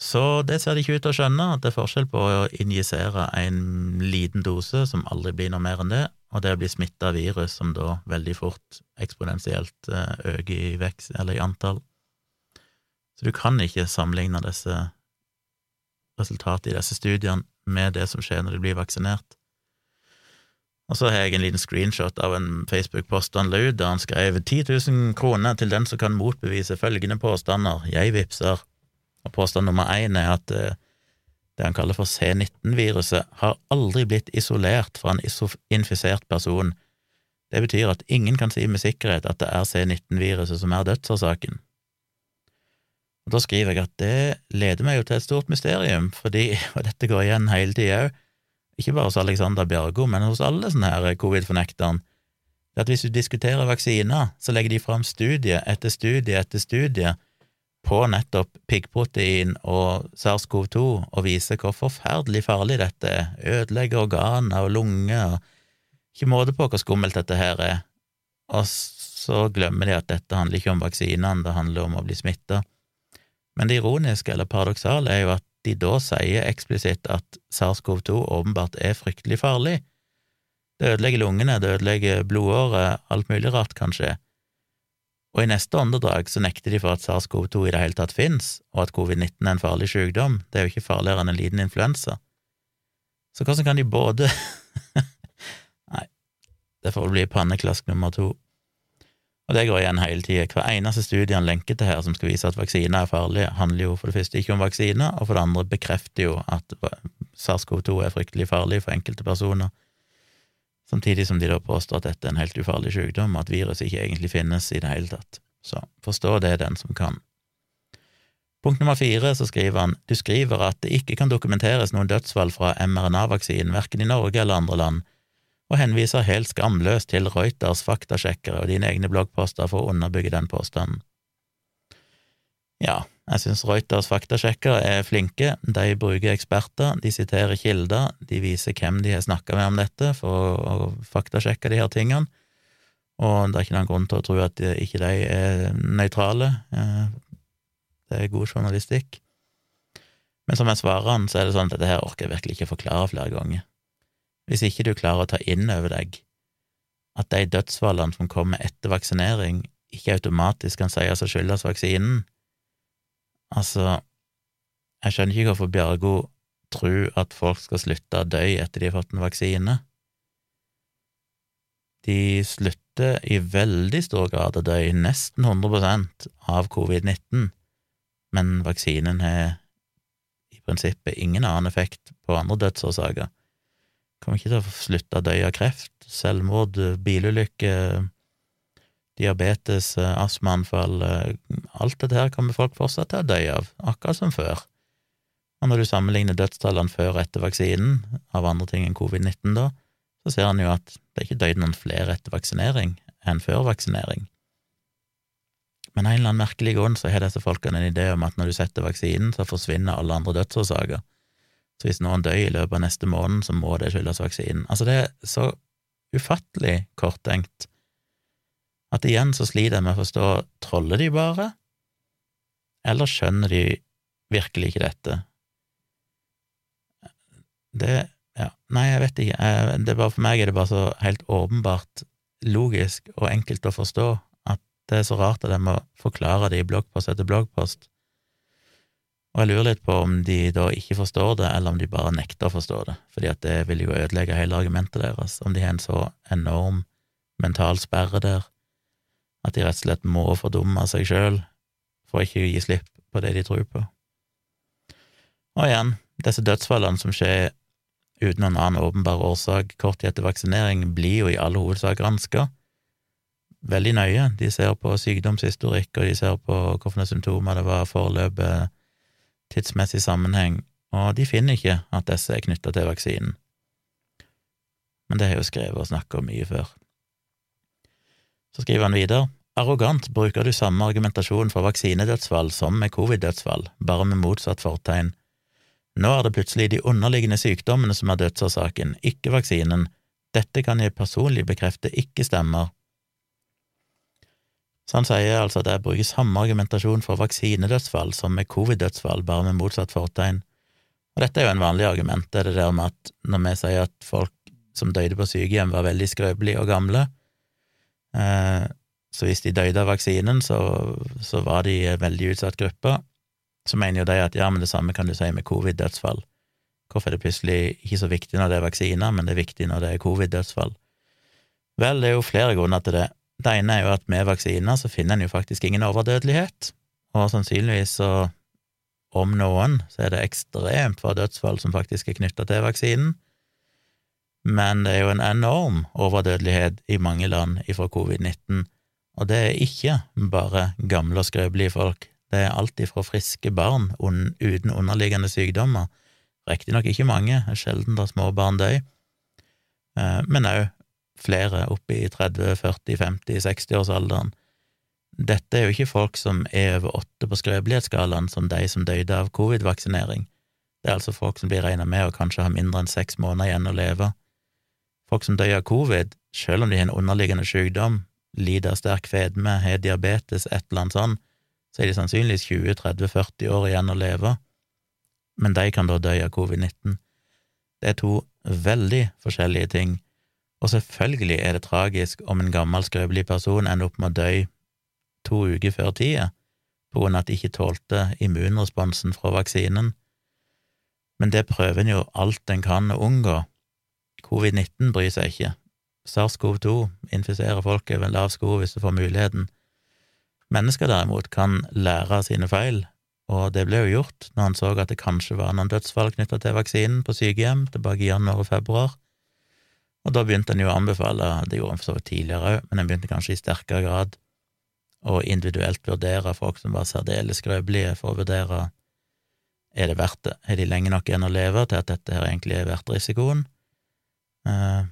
Speaker 1: Så det ser de ikke ut til å skjønne, at det er forskjell på å injisere en liten dose, som aldri blir noe mer enn det, og det å bli smitta av virus, som da veldig fort eksponentielt eh, øker i vekst, eller i antall. Så du kan ikke sammenligne disse resultatene i disse studiene med det som skjer når du blir vaksinert. Og så har jeg en liten screenshot av en Facebook-post han la ut, der han skrev 10 000 kroner til den som kan motbevise følgende påstander, jeg vipser. Og påstand nummer én er at eh, det han kaller for C19-viruset, har aldri blitt isolert fra en infisert person. Det betyr at ingen kan si med sikkerhet at det er C19-viruset som er dødsårsaken. Og Da skriver jeg at det leder meg jo til et stort mysterium, fordi, og dette går igjen hele tida òg, ikke bare hos Alexander Bjørgo, men hos alle sånne her covid-fornekterne, at hvis du diskuterer vaksiner, så legger de fram studie etter studie etter studie på nettopp piggprotein og SARS-CoV-2 og viser hvor forferdelig farlig dette er, ødelegger organer og lunger og ikke måte på hvor skummelt dette her er, og så glemmer de at dette handler ikke om vaksinene, det handler om å bli smitta. Men det ironiske eller paradoksale er jo at de da sier eksplisitt at SARS-CoV-2 åpenbart er fryktelig farlig. Det ødelegger lungene, det ødelegger blodåret, alt mulig rart kan skje. Og i neste åndedrag så nekter de for at SARS-CoV-2 i det hele tatt fins, og at covid-19 er en farlig sykdom, det er jo ikke farligere enn en liten influensa. Så hvordan kan de både Nei, det får bli panneklask nummer to. Og det går igjen hele tida. Hver eneste studie han lenker til her som skal vise at vaksiner er farlige, handler jo for det første ikke om vaksiner, og for det andre bekrefter jo at SARS-CoV-2 er fryktelig farlig for enkelte personer, samtidig som de da påstår at dette er en helt ufarlig sykdom, at viruset ikke egentlig finnes i det hele tatt. Så forstå det, den som kan. Punkt nummer fire, så skriver han du skriver at det ikke kan dokumenteres noen dødsfall fra mRNA-vaksinen, verken i Norge eller andre land og henviser helt skamløst til Reuters faktasjekkere og dine egne bloggposter for å underbygge den påstanden. Ja, jeg synes Reuters faktasjekkere er flinke, de bruker eksperter, de siterer kilder, de viser hvem de har snakka med om dette for å faktasjekke de her tingene, og det er ikke noen grunn til å tro at ikke de er nøytrale, eh, det er god journalistikk. Men som jeg svarer han, så er det sånn at dette her orker jeg virkelig ikke forklare flere ganger hvis ikke du klarer å ta inn over deg at de dødsfallene som kommer etter vaksinering, ikke automatisk kan sies å skyldes vaksinen. Altså, jeg skjønner ikke hvorfor Bjørgo tror at folk skal slutte å dø etter de har fått en vaksine. De slutter i veldig stor grad å dø, nesten 100% av covid-19, men vaksinen har i prinsippet ingen annen effekt på andre dødsårsaker. Kommer ikke til å slutte å dø av kreft, selvmord, bilulykke, diabetes, astmaanfall Alt dette her kommer folk fortsatt til å dø av, akkurat som før. Og når du sammenligner dødstallene før og etter vaksinen, av andre ting enn covid-19, da, så ser en jo at det er ikke dødd noen flere etter vaksinering enn før vaksinering. Men av en eller annen merkelig grunn så har disse folkene en idé om at når du setter vaksinen, så forsvinner alle andre dødsårsaker. Så hvis noen dør i løpet av neste måned, så må det skyldes vaksinen. Altså, det er så ufattelig korttenkt at igjen så sliter jeg med å forstå troller de bare, eller skjønner de virkelig ikke dette? Det ja, nei, jeg vet ikke, jeg, bare for meg er det bare så helt åpenbart logisk og enkelt å forstå at det er så rart at jeg må forklare det i bloggpost etter bloggpost. Og jeg lurer litt på om de da ikke forstår det, eller om de bare nekter å forstå det, fordi at det vil jo ødelegge hele argumentet deres, om de har en så enorm mental sperre der at de rett og slett må fordumme seg sjøl for ikke å gi slipp på det de tror på. Og igjen, disse dødsfallene som skjer uten noen annen åpenbar årsak kort tid etter vaksinering, blir jo i all hovedsak granska veldig nøye. De ser på sykdomshistorikk, og de ser på hvilke symptomer det var, forløpet, tidsmessig sammenheng, og de finner ikke at disse er knytta til vaksinen. Men det har jeg jo skrevet og snakka om mye før. Så skriver han videre. Arrogant bruker du samme argumentasjon for vaksinedødsfall som med covid-dødsfall, bare med motsatt fortegn. Nå er det plutselig de underliggende sykdommene som er dødsårsaken, ikke vaksinen. Dette kan jeg personlig bekrefte ikke stemmer. Så han sier altså at jeg bruker samme argumentasjon for vaksinedødsfall som med covid-dødsfall, bare med motsatt fortegn. Og dette er jo en vanlig argument, det er det der med at når vi sier at folk som døde på sykehjem, var veldig skrøpelige og gamle, eh, så hvis de døde av vaksinen, så, så var de en veldig utsatt gruppe, så mener jo de at ja, men det samme kan du si med covid-dødsfall. Hvorfor er det plutselig ikke så viktig når det er vaksiner, men det er viktig når det er covid-dødsfall? Vel, det er jo flere grunner til det. Det ene er jo at med vaksiner så finner en jo faktisk ingen overdødelighet, og sannsynligvis så, om noen, så er det ekstremt få dødsfall som faktisk er knytta til vaksinen, men det er jo en enorm overdødelighet i mange land ifra covid-19, og det er ikke bare gamle og skrøpelige folk, det er alt ifra friske barn uten underliggende sykdommer, riktignok ikke mange, sjelden da små barn dør, eh, men òg flere oppe i 30-, 40-, 50-, 60-årsalderen. Dette er jo ikke folk som er over åtte på skrøpelighetsskalaen, som de som døde av covid-vaksinering. Det er altså folk som blir regna med å kanskje ha mindre enn seks måneder igjen å leve. Folk som dør av covid, selv om de har en underliggende sykdom, lider av sterk fedme, har diabetes, et eller annet sånt, så er de sannsynligvis 20-30-40 år igjen å leve, men de kan da dø av covid-19. Det er to veldig forskjellige ting og selvfølgelig er det tragisk om en gammel, skrøpelig person ender opp med å dø to uker før tida på grunn av at de ikke tålte immunresponsen fra vaksinen, men det prøver en jo alt en kan å unngå. Covid-19 bryr seg ikke. SARS-CoV-2 infiserer folk over en lav sko hvis du får muligheten. Mennesker derimot kan lære av sine feil, og det ble jo gjort når han så at det kanskje var noen dødsfall knytta til vaksinen på sykehjem tilbake i januar og februar. Og da begynte en jo å anbefale, det gjorde en for så vidt tidligere òg, men en begynte kanskje i sterkere grad å individuelt vurdere folk som var særdeles skrøpelige, for å vurdere er det verdt det, er de lenge nok igjen å leve til at dette her egentlig er verdt risikoen, eh,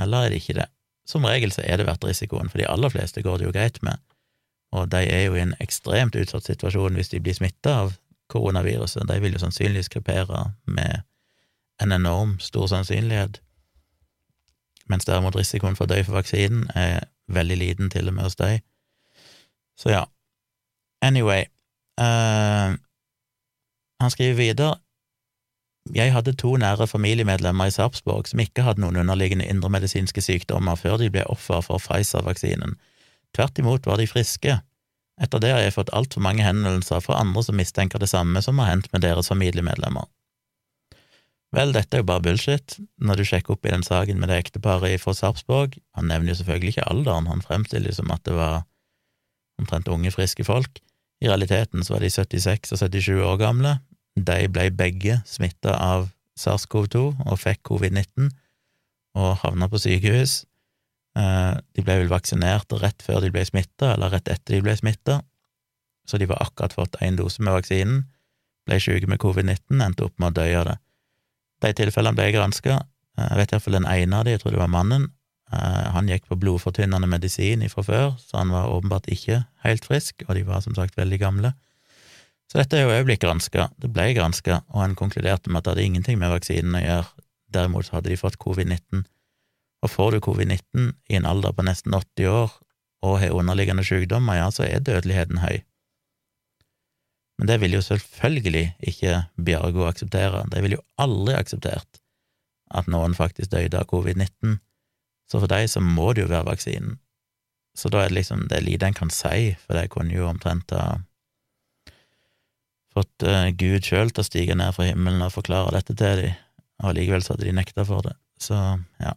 Speaker 1: eller er det ikke det? Som regel så er det verdt risikoen, for de aller fleste går det jo greit med, og de er jo i en ekstremt utsatt situasjon hvis de blir smitta av koronaviruset, de vil jo sannsynligvis krepere med en enorm stor sannsynlighet mens derimot risikoen for å dø for vaksinen er veldig liten, til og med hos deg. Så ja. Anyway uh, Han skriver videre jeg hadde to nære familiemedlemmer i Sarpsborg som ikke hadde noen underliggende indremedisinske sykdommer før de ble offer for Pfizer-vaksinen. Tvert imot var de friske. Etter det har jeg fått altfor mange henvendelser fra andre som mistenker det samme som har hendt med deres familiemedlemmer. Vel, dette er jo bare bullshit. Når du sjekker opp i den saken med det ekteparet fra Sarpsborg Han nevner jo selvfølgelig ikke alderen, han fremstiller det som at det var omtrent unge, friske folk. I realiteten så var de 76 og 77 år gamle. De ble begge smitta av SARS-CoV-2 og fikk covid-19 og havna på sykehus. Eh, de ble vel vaksinert rett før de ble smitta, eller rett etter de ble smitta, så de var akkurat fått én dose med vaksinen, ble syke med covid-19, endte opp med å dø av det. De tilfellene ble granska. Eh, jeg vet iallfall den ene av dem, jeg tror det var mannen. Eh, han gikk på blodfortynnende medisin fra før, så han var åpenbart ikke helt frisk, og de var som sagt veldig gamle. Så dette er jo òg blitt granska. Det ble granska, og han konkluderte med at det hadde ingenting med vaksinen å gjøre. Derimot hadde de fått covid-19. Og får du covid-19 i en alder på nesten 80 år og har underliggende sykdommer, ja, så er dødeligheten høy. Men det vil jo selvfølgelig ikke Bjargo akseptere. De vil jo aldri akseptert at noen faktisk døde av covid-19, så for dem så må det jo være vaksinen. Så da er det liksom det er lite en kan si, for de kunne jo omtrent ha fått uh, Gud sjøl til å stige ned fra himmelen og forklare dette til dem, og allikevel så hadde de nekta for det. Så ja.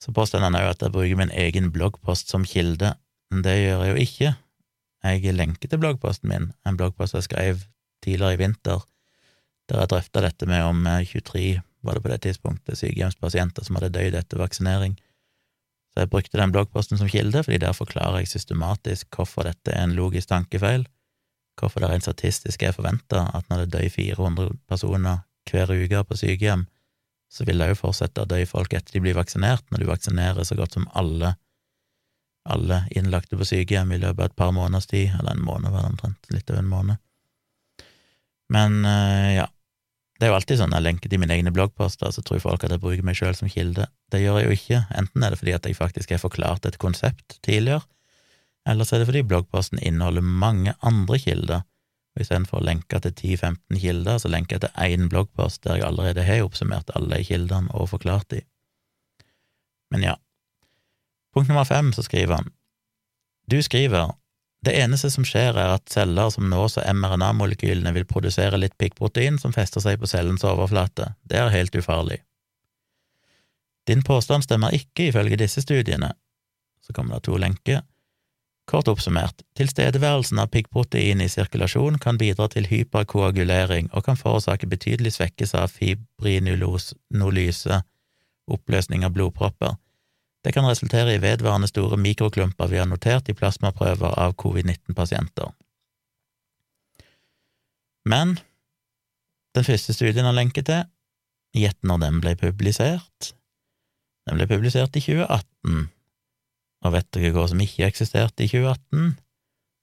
Speaker 1: Så påstår han òg at jeg bruker min egen bloggpost som kilde, men det gjør jeg jo ikke. Jeg lenker til bloggposten min, en bloggpost jeg skrev tidligere i vinter, der jeg drøfta dette med om 23 eh, var det på det tidspunktet sykehjemspasienter som hadde dødd etter vaksinering. Så jeg brukte den bloggposten som kilde, fordi der forklarer jeg systematisk hvorfor dette er en logisk tankefeil, hvorfor det rent statistisk er forventa at når det dør 400 personer hver uke på sykehjem, så vil det jo fortsette å dø folk etter de blir vaksinert, når du vaksinerer så godt som alle, alle innlagte på sykehjem i løpet av et par måneders tid, eller en måned var det omtrent, litt over en måned. Men eh, ja, det er jo alltid sånn jeg lenker til mine egne bloggposter, så tror folk at jeg bruker meg sjøl som kilde. Det gjør jeg jo ikke. Enten er det fordi at jeg faktisk har forklart et konsept tidligere, eller så er det fordi bloggposten inneholder mange andre kilder. Og istedenfor å lenke til 10-15 kilder, så lenker jeg til én bloggpost der jeg allerede har oppsummert alle de kildene og forklart de. Men ja. Punkt nummer fem, så skriver han. Du skriver det eneste som skjer, er at celler som nås av mRNA-molekylene, vil produsere litt piggprotein som fester seg på cellens overflate. Det er helt ufarlig. Din påstand stemmer ikke ifølge disse studiene. Så kommer det to lenker. Kort oppsummert, tilstedeværelsen av piggprotein i sirkulasjon kan bidra til hyperkoagulering og kan forårsake betydelig svekkelse av fibrinulyse, oppløsning av blodpropper. Det kan resultere i vedvarende store mikroklumper vi har notert i plasmaprøver av covid-19-pasienter. Men den første studien har lenker til, gjett når den ble publisert. Den ble publisert i 2018, og vet dere hva som ikke eksisterte i 2018?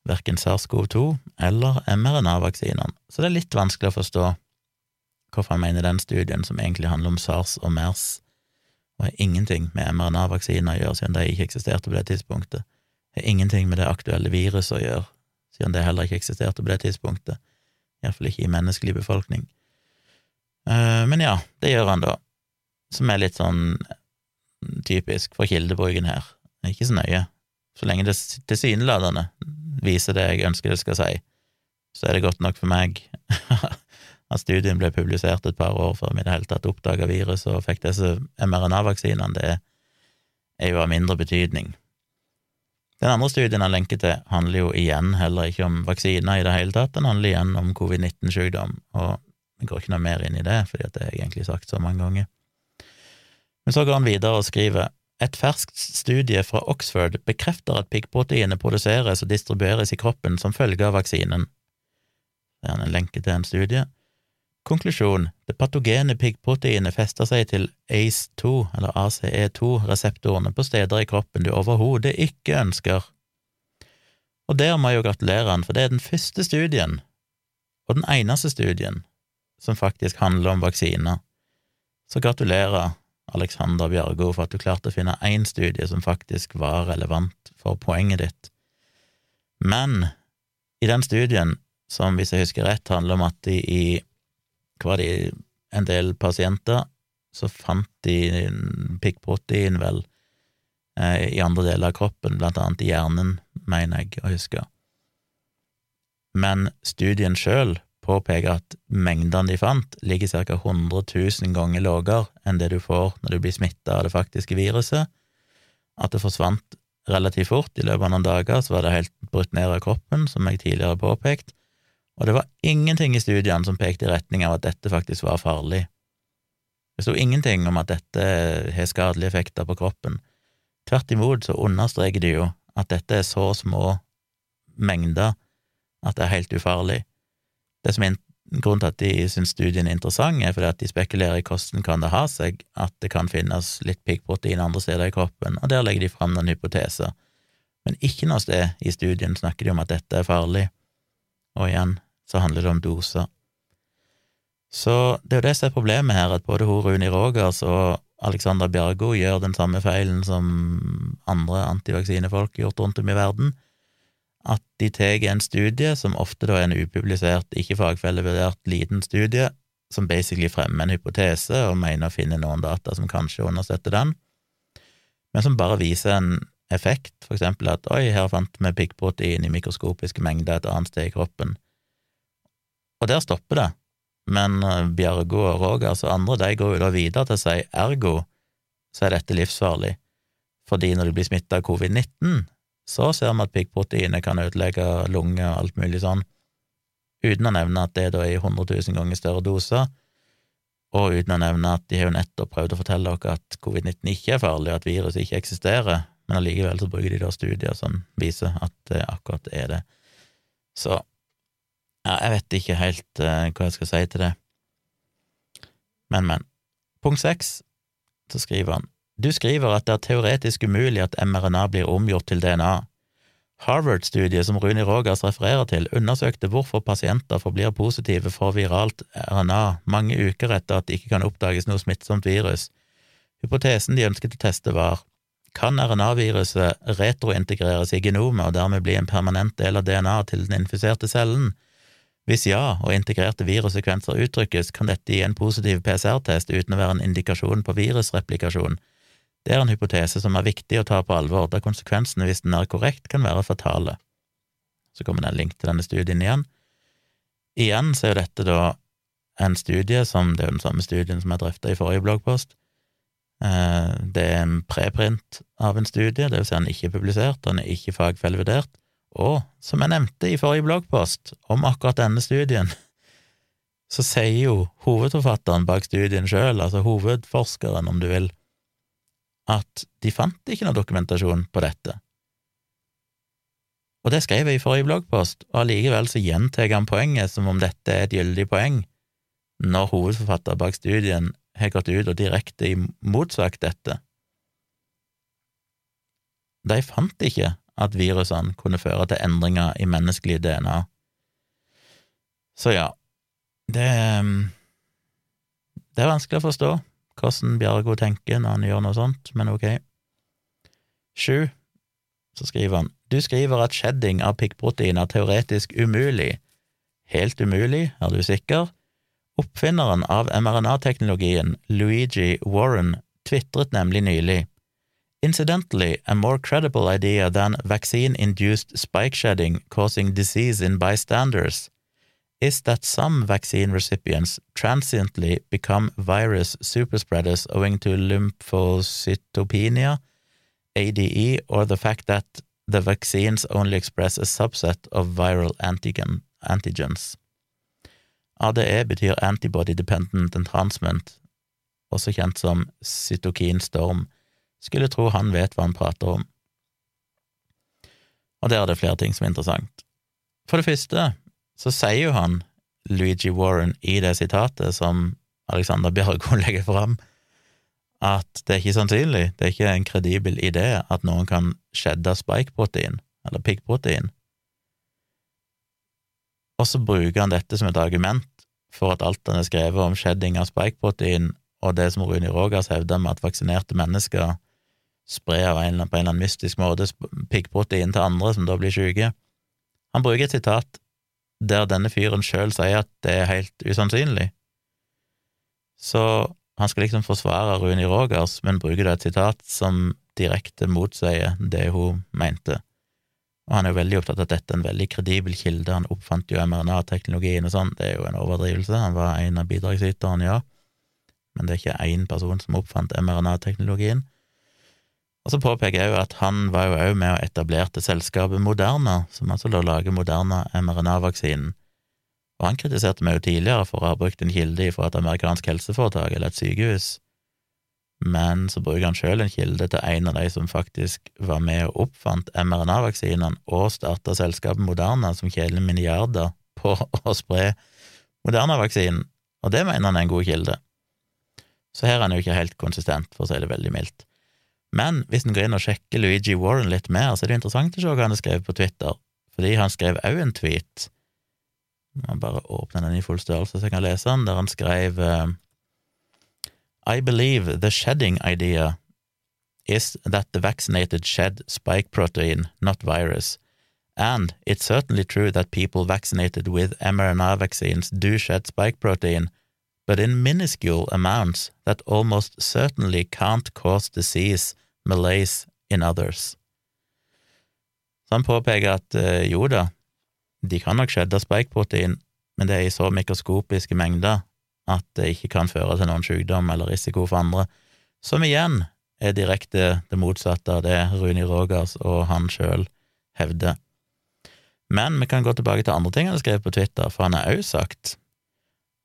Speaker 1: Verken SARS-CoV-2 eller mRNA-vaksinene, så det er litt vanskelig å forstå hvorfor han mener den studien, som egentlig handler om SARS og MERS, og har ingenting med mRNA-vaksiner å gjøre, siden de ikke eksisterte på det tidspunktet. Har ingenting med det aktuelle viruset å gjøre, siden det heller ikke eksisterte på det tidspunktet. Iallfall ikke i menneskelig befolkning. Uh, men ja, det gjør han da, som er litt sånn typisk for kildebruken her. Ikke så nøye. Så lenge det tilsynelatende viser det jeg ønsker det skal si, så er det godt nok for meg at studien ble publisert et par år før vi i det hele tatt oppdaga viruset og fikk disse mRNA-vaksinene, det er jo av mindre betydning. Den andre studien han lenker til, handler jo igjen heller ikke om vaksiner i det hele tatt, den handler igjen om covid-19-sykdom, og vi går ikke noe mer inn i det, fordi det er egentlig sagt så mange ganger. Men så går han videre og skriver et ferskt studie fra Oxford bekrefter at piggproteinet produseres og distribueres i kroppen som følge av vaksinen. Det er en lenke til en studie. Konklusjon Det patogene piggproteinet fester seg til ACE2, eller ACE2-reseptorene på steder i kroppen du overhodet ikke ønsker. Og der må jeg jo gratulere han, for det er den første studien, og den eneste studien, som faktisk handler om vaksiner. Så gratulerer, Alexander Bjørgo, for at du klarte å finne én studie som faktisk var relevant for poenget ditt. Men i den studien, som hvis jeg husker rett, handler om at de i var det en del pasienter, så fant de piggprotein, vel, eh, i andre deler av kroppen, blant annet i hjernen, mener jeg å huske. Men studien sjøl påpeker at mengdene de fant, ligger ca. 100 000 ganger lavere enn det du får når du blir smitta av det faktiske viruset, at det forsvant relativt fort, i løpet av noen dager så var det helt brutt ned av kroppen, som jeg tidligere har påpekt, og det var ingenting i studiene som pekte i retning av at dette faktisk var farlig. Det sto ingenting om at dette har skadelige effekter på kroppen. Tvert imot så understreker de jo at dette er så små mengder at det er helt ufarlig. Det som er Grunnen til at de syns studien er interessant, er fordi at de spekulerer i hvordan kan det ha seg at det kan finnes litt piggprotein andre steder i kroppen, og der legger de fram noen hypoteser. Men ikke noe sted i studien snakker de om at dette er farlig. Og igjen, så handler det om doser. Så det er jo det som er problemet her, at både hun Runi Rogers og Alexandra Bjargo gjør den samme feilen som andre antivaksinefolk gjort rundt om i verden, at de tar en studie, som ofte da er en upublisert, ikke fagfellevurdert liten studie, som basically fremmer en hypotese og mener å finne noen data som kanskje understøtter den, men som bare viser en effekt, for eksempel at oi, her fant vi piggprotein i mikroskopiske mengder et annet sted i kroppen. Og der stopper det, men eh, Bjørgo og Rogers og andre de går jo da videre til å si ergo så er dette livsfarlig, fordi når du blir smitta av covid-19, så ser vi at piggproteinet kan ødelegge lunger og alt mulig sånn, uten å nevne at det da er i 100 000 ganger større doser, og uten å nevne at de har jo nettopp prøvd å fortelle dere at covid-19 ikke er farlig, at viruset ikke eksisterer, men allikevel så bruker de da studier som viser at det akkurat er det. Så ja, jeg vet ikke helt uh, hva jeg skal si til det. Men, men. Punkt seks, så skriver han Du skriver at det er teoretisk umulig at mRNA blir omgjort til DNA. Harvard-studiet som Runi Rogas refererer til, undersøkte hvorfor pasienter forblir positive for viralt RNA mange uker etter at det ikke kan oppdages noe smittsomt virus. Hypotesen de ønsket å teste, var kan RNA-viruset retrointegreres i genomet og dermed bli en permanent del av DNA til den infiserte cellen? Hvis ja, og integrerte virussekvenser uttrykkes, kan dette gi en positiv PCR-test uten å være en indikasjon på virusreplikasjon. Det er en hypotese som er viktig å ta på alvor, da konsekvensene, hvis den er korrekt, kan være fatale. Så kommer det en link til denne studien igjen. Igjen så er dette da en studie som Det er den samme studien som jeg drøfta i forrige bloggpost. Eh, det er en preprint av en studie, det vil si han er publisert, han er ikke fagfellevurdert, og som jeg nevnte i forrige bloggpost om akkurat denne studien, så sier jo hovedforfatteren bak studien sjøl, altså hovedforskeren, om du vil, at de fant ikke noe dokumentasjon på dette. Og det skrev jeg i forrige bloggpost, og allikevel så gjentar han poenget som om dette er et gyldig poeng, når hovedforfatter bak studien har gått ut og direkte motsagt dette. De fant ikke at virusene kunne føre til endringer i menneskelig DNA. Så ja, det Det er vanskelig å forstå hvordan Bjargo tenker når han gjør noe sånt, men ok. Sju, så skriver han, du skriver at shedding av piggprotein er teoretisk umulig. Helt umulig, er du sikker? Oppfinneren av mRNA-teknologien, Luigi Warren, tvitret nemlig nylig. Incidentally, a more credible idea than vaccine-induced spike shedding causing disease in bystanders is that some vaccine recipients transiently become virus superspreaders owing to lymphocytopenia, ADE, or the fact that the vaccines only express a subset of viral antigen, antigens. ADE betyr antibody dependent entrancement, også kjent som cytokinstorm. Skulle tro han vet hva han prater om. Og der er det flere ting som er interessant. For det første, så sier jo han, Luigi Warren, i det sitatet som Alexander Bjørgo legger fram, at det er ikke sannsynlig, det er ikke en kredibel idé at noen kan shedde spike-protein, eller piggprotein. Og så bruker han dette som et argument for at alt han har skrevet om shedding av spike-protein, og det som Rune Rogers hevder med at vaksinerte mennesker sprer på en eller annen mystisk måte piggprotein til andre som da blir syke. Han bruker et sitat der denne fyren sjøl sier at det er helt usannsynlig. Så han skal liksom forsvare Runi Rogers, men bruker da et sitat som direkte motsier det hun mente. Og han er jo veldig opptatt av at dette er en veldig kredibel kilde, han oppfant jo mRNA-teknologien og sånn, det er jo en overdrivelse, han var en av bidragsyterne, ja, men det er ikke én person som oppfant mRNA-teknologien. Og så påpeker jeg jo at han var jo òg med og etablerte selskapet Moderna, som altså da lager Moderna mRNA-vaksinen. Og han kritiserte meg jo tidligere for å ha brukt en kilde fra et amerikansk helseforetak eller et sykehus, men så bruker han sjøl en kilde til en av de som faktisk var med og oppfant mRNA-vaksinene og starta selskapet Moderna, som tjener milliarder på å spre Moderna-vaksinen, og det mener han er en god kilde. Så her er han jo ikke helt konsistent, for å si det veldig mildt. Men hvis en går inn og sjekker Luigi Warren litt mer, så er det interessant å se hva han har skrevet på Twitter, fordi han skrev òg en tweet. Jeg bare åpne den i full størrelse så jeg kan lese den, der han skrev uh, I believe the shedding idea is that the vaccinated shed spike protein, not virus. And it's certainly true that people vaccinated with mRNA vaccines do shed spike protein, but in minuscule amounts that almost certainly can't cause disease malaise in others. Så han påpeker at eh, jo da, de kan nok skjedde spikeprotein, men det er i så mikroskopiske mengder at det ikke kan føre til noen sykdom eller risiko for andre, som igjen er direkte det motsatte av det Runi Rogers og han sjøl hevder. Men vi kan gå tilbake til andre ting han har skrevet på Twitter, for han har òg sagt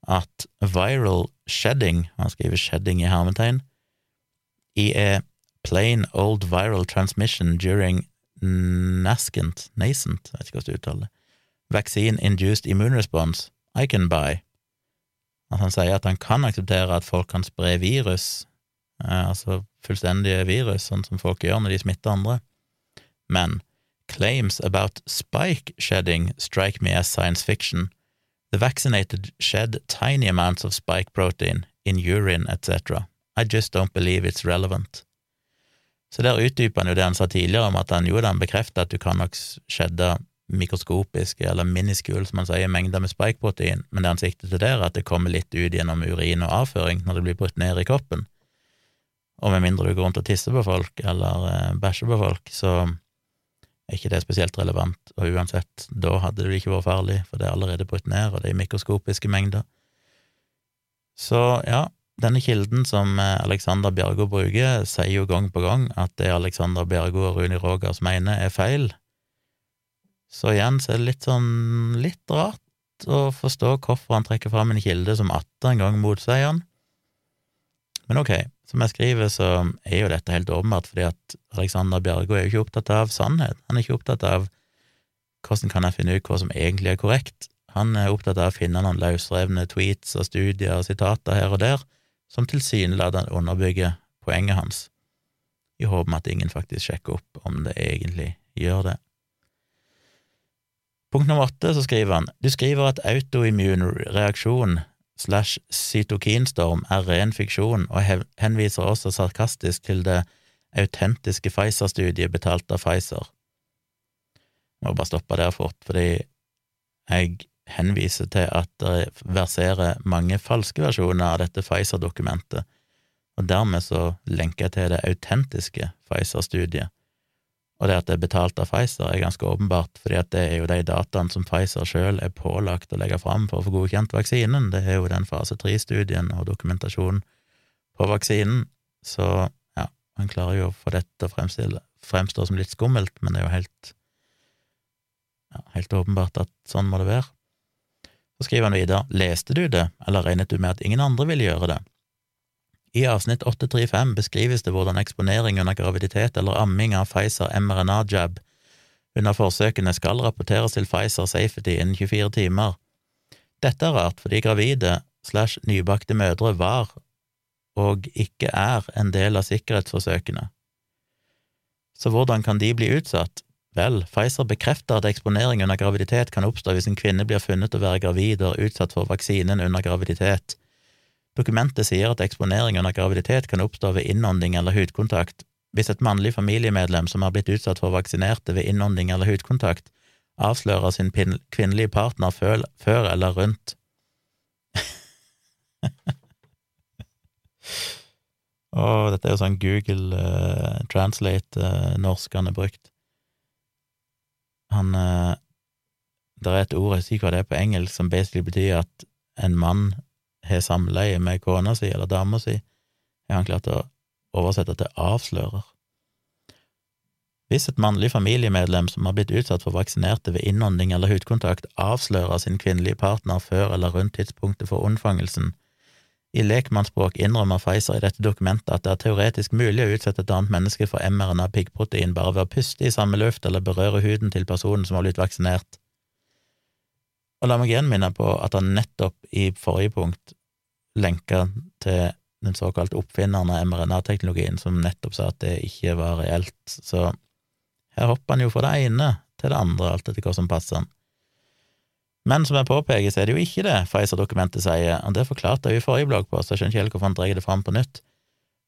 Speaker 1: at viral shedding, han skriver shedding i hermetegn, i a plain old viral transmission during nascent, nascent, jeg vet ikke hvordan du uttaler det, vaccine-induced immune response, I can buy. At han sier at han kan akseptere at folk kan spre virus, eh, altså fullstendige virus, sånn som folk gjør når de smitter andre, men claims about spike shedding strike me as science fiction. The vaccinated shed tiny amounts of spike protein in urine, etc. I just don't believe it's relevant. Så der utdyper han jo det han sa tidligere om at han jo da bekrefter at du kan nok skjedde mikroskopiske eller miniskule, som han sier, mengder med spikeprotein, men det han sikter til der, er at det kommer litt ut gjennom urin og avføring når det blir brutt ned i kroppen. Og med mindre du går rundt og tisser på folk eller eh, bæsjer på folk, så er ikke det spesielt relevant, og uansett, da hadde det ikke vært farlig, for det er allerede brutt ned, og det er mikroskopiske mengder. Så ja, denne kilden som eh, Alexander Bjergo bruker, sier jo gang på gang at det Alexander Bjergo og Runi Rogers mener, er feil, så igjen så er det litt sånn litt rart å forstå hvorfor han trekker fram en kilde som atter en gang motsier han. Men ok, som jeg skriver, så er jo dette helt åpenbart, fordi at Alexander Bjergo er jo ikke opptatt av sannhet. Han er ikke opptatt av hvordan kan jeg finne ut hva som egentlig er korrekt. Han er opptatt av å finne noen løsrevne tweets og studier og sitater her og der som tilsynelatende underbygger poenget hans, i håp om at ingen faktisk sjekker opp om det egentlig gjør det. Punkt nummer åtte, så skriver han du skriver at autoimmun reaksjon slash cytokinstorm er ren fiksjon, og henviser også sarkastisk til det autentiske Pfizer-studiet betalt av Pfizer. Jeg må bare stoppe der fort, fordi jeg henviser til at det verserer mange falske versjoner av dette Pfizer-dokumentet, og dermed så lenker jeg til det autentiske Pfizer-studiet. Og det at det er betalt av Pfizer, er ganske åpenbart, fordi at det er jo de dataene som Pfizer sjøl er pålagt å legge fram for å få godkjent vaksinen. Det er jo den fase tre-studien og dokumentasjonen på vaksinen. Så ja, han klarer jo å få dette til å fremstå som litt skummelt, men det er jo helt, ja, helt åpenbart at sånn må det være. Så skriver han videre, leste du det, eller regnet du med at ingen andre ville gjøre det? I avsnitt 835 beskrives det hvordan eksponering under graviditet eller amming av Pfizer mRNA-jab under forsøkene skal rapporteres til Pfizer Safety innen 24 timer. Dette er rart fordi gravide slash nybakte mødre var, og ikke er, en del av sikkerhetsforsøkene. Så hvordan kan de bli utsatt? Vel, Pfizer bekrefter at eksponering under graviditet kan oppstå hvis en kvinne blir funnet å være gravid og utsatt for vaksinen under graviditet. Dokumentet sier at eksponering under graviditet kan oppstå ved innånding eller hudkontakt. Hvis et mannlig familiemedlem som har blitt utsatt for vaksinerte ved innånding eller hudkontakt, avslører sin kvinnelige partner før, eller rundt Å, oh, dette er jo sånn Google uh, Translate uh, norsk han har brukt. Han uh, Det er et ord, jeg husker hva det er på engelsk, som basically betyr at en mann har samleie med kona si eller dama si, har han klart å oversette til avslører. Hvis et mannlig familiemedlem som har blitt utsatt for vaksinerte ved innånding eller hudkontakt, avslører sin kvinnelige partner før eller rundt tidspunktet for unnfangelsen, i lekmannsspråk innrømmer Pfizer i dette dokumentet at det er teoretisk mulig å utsette et annet menneske for mRNA-piggprotein bare ved å puste i samme luft eller berøre huden til personen som har blitt vaksinert. Og la meg igjen minne på at han nettopp i forrige punkt lenka til den såkalte oppfinneren av mRNA-teknologien, som nettopp sa at det ikke var reelt. Så her hopper han jo fra det ene til det andre, alt etter hva som passer han. Men som jeg påpeker, så er det jo ikke det Pfizer-dokumentet sier, og det forklarte jeg jo i forrige bloggpost, jeg skjønner ikke helt hvorfor han dreier det fram på nytt.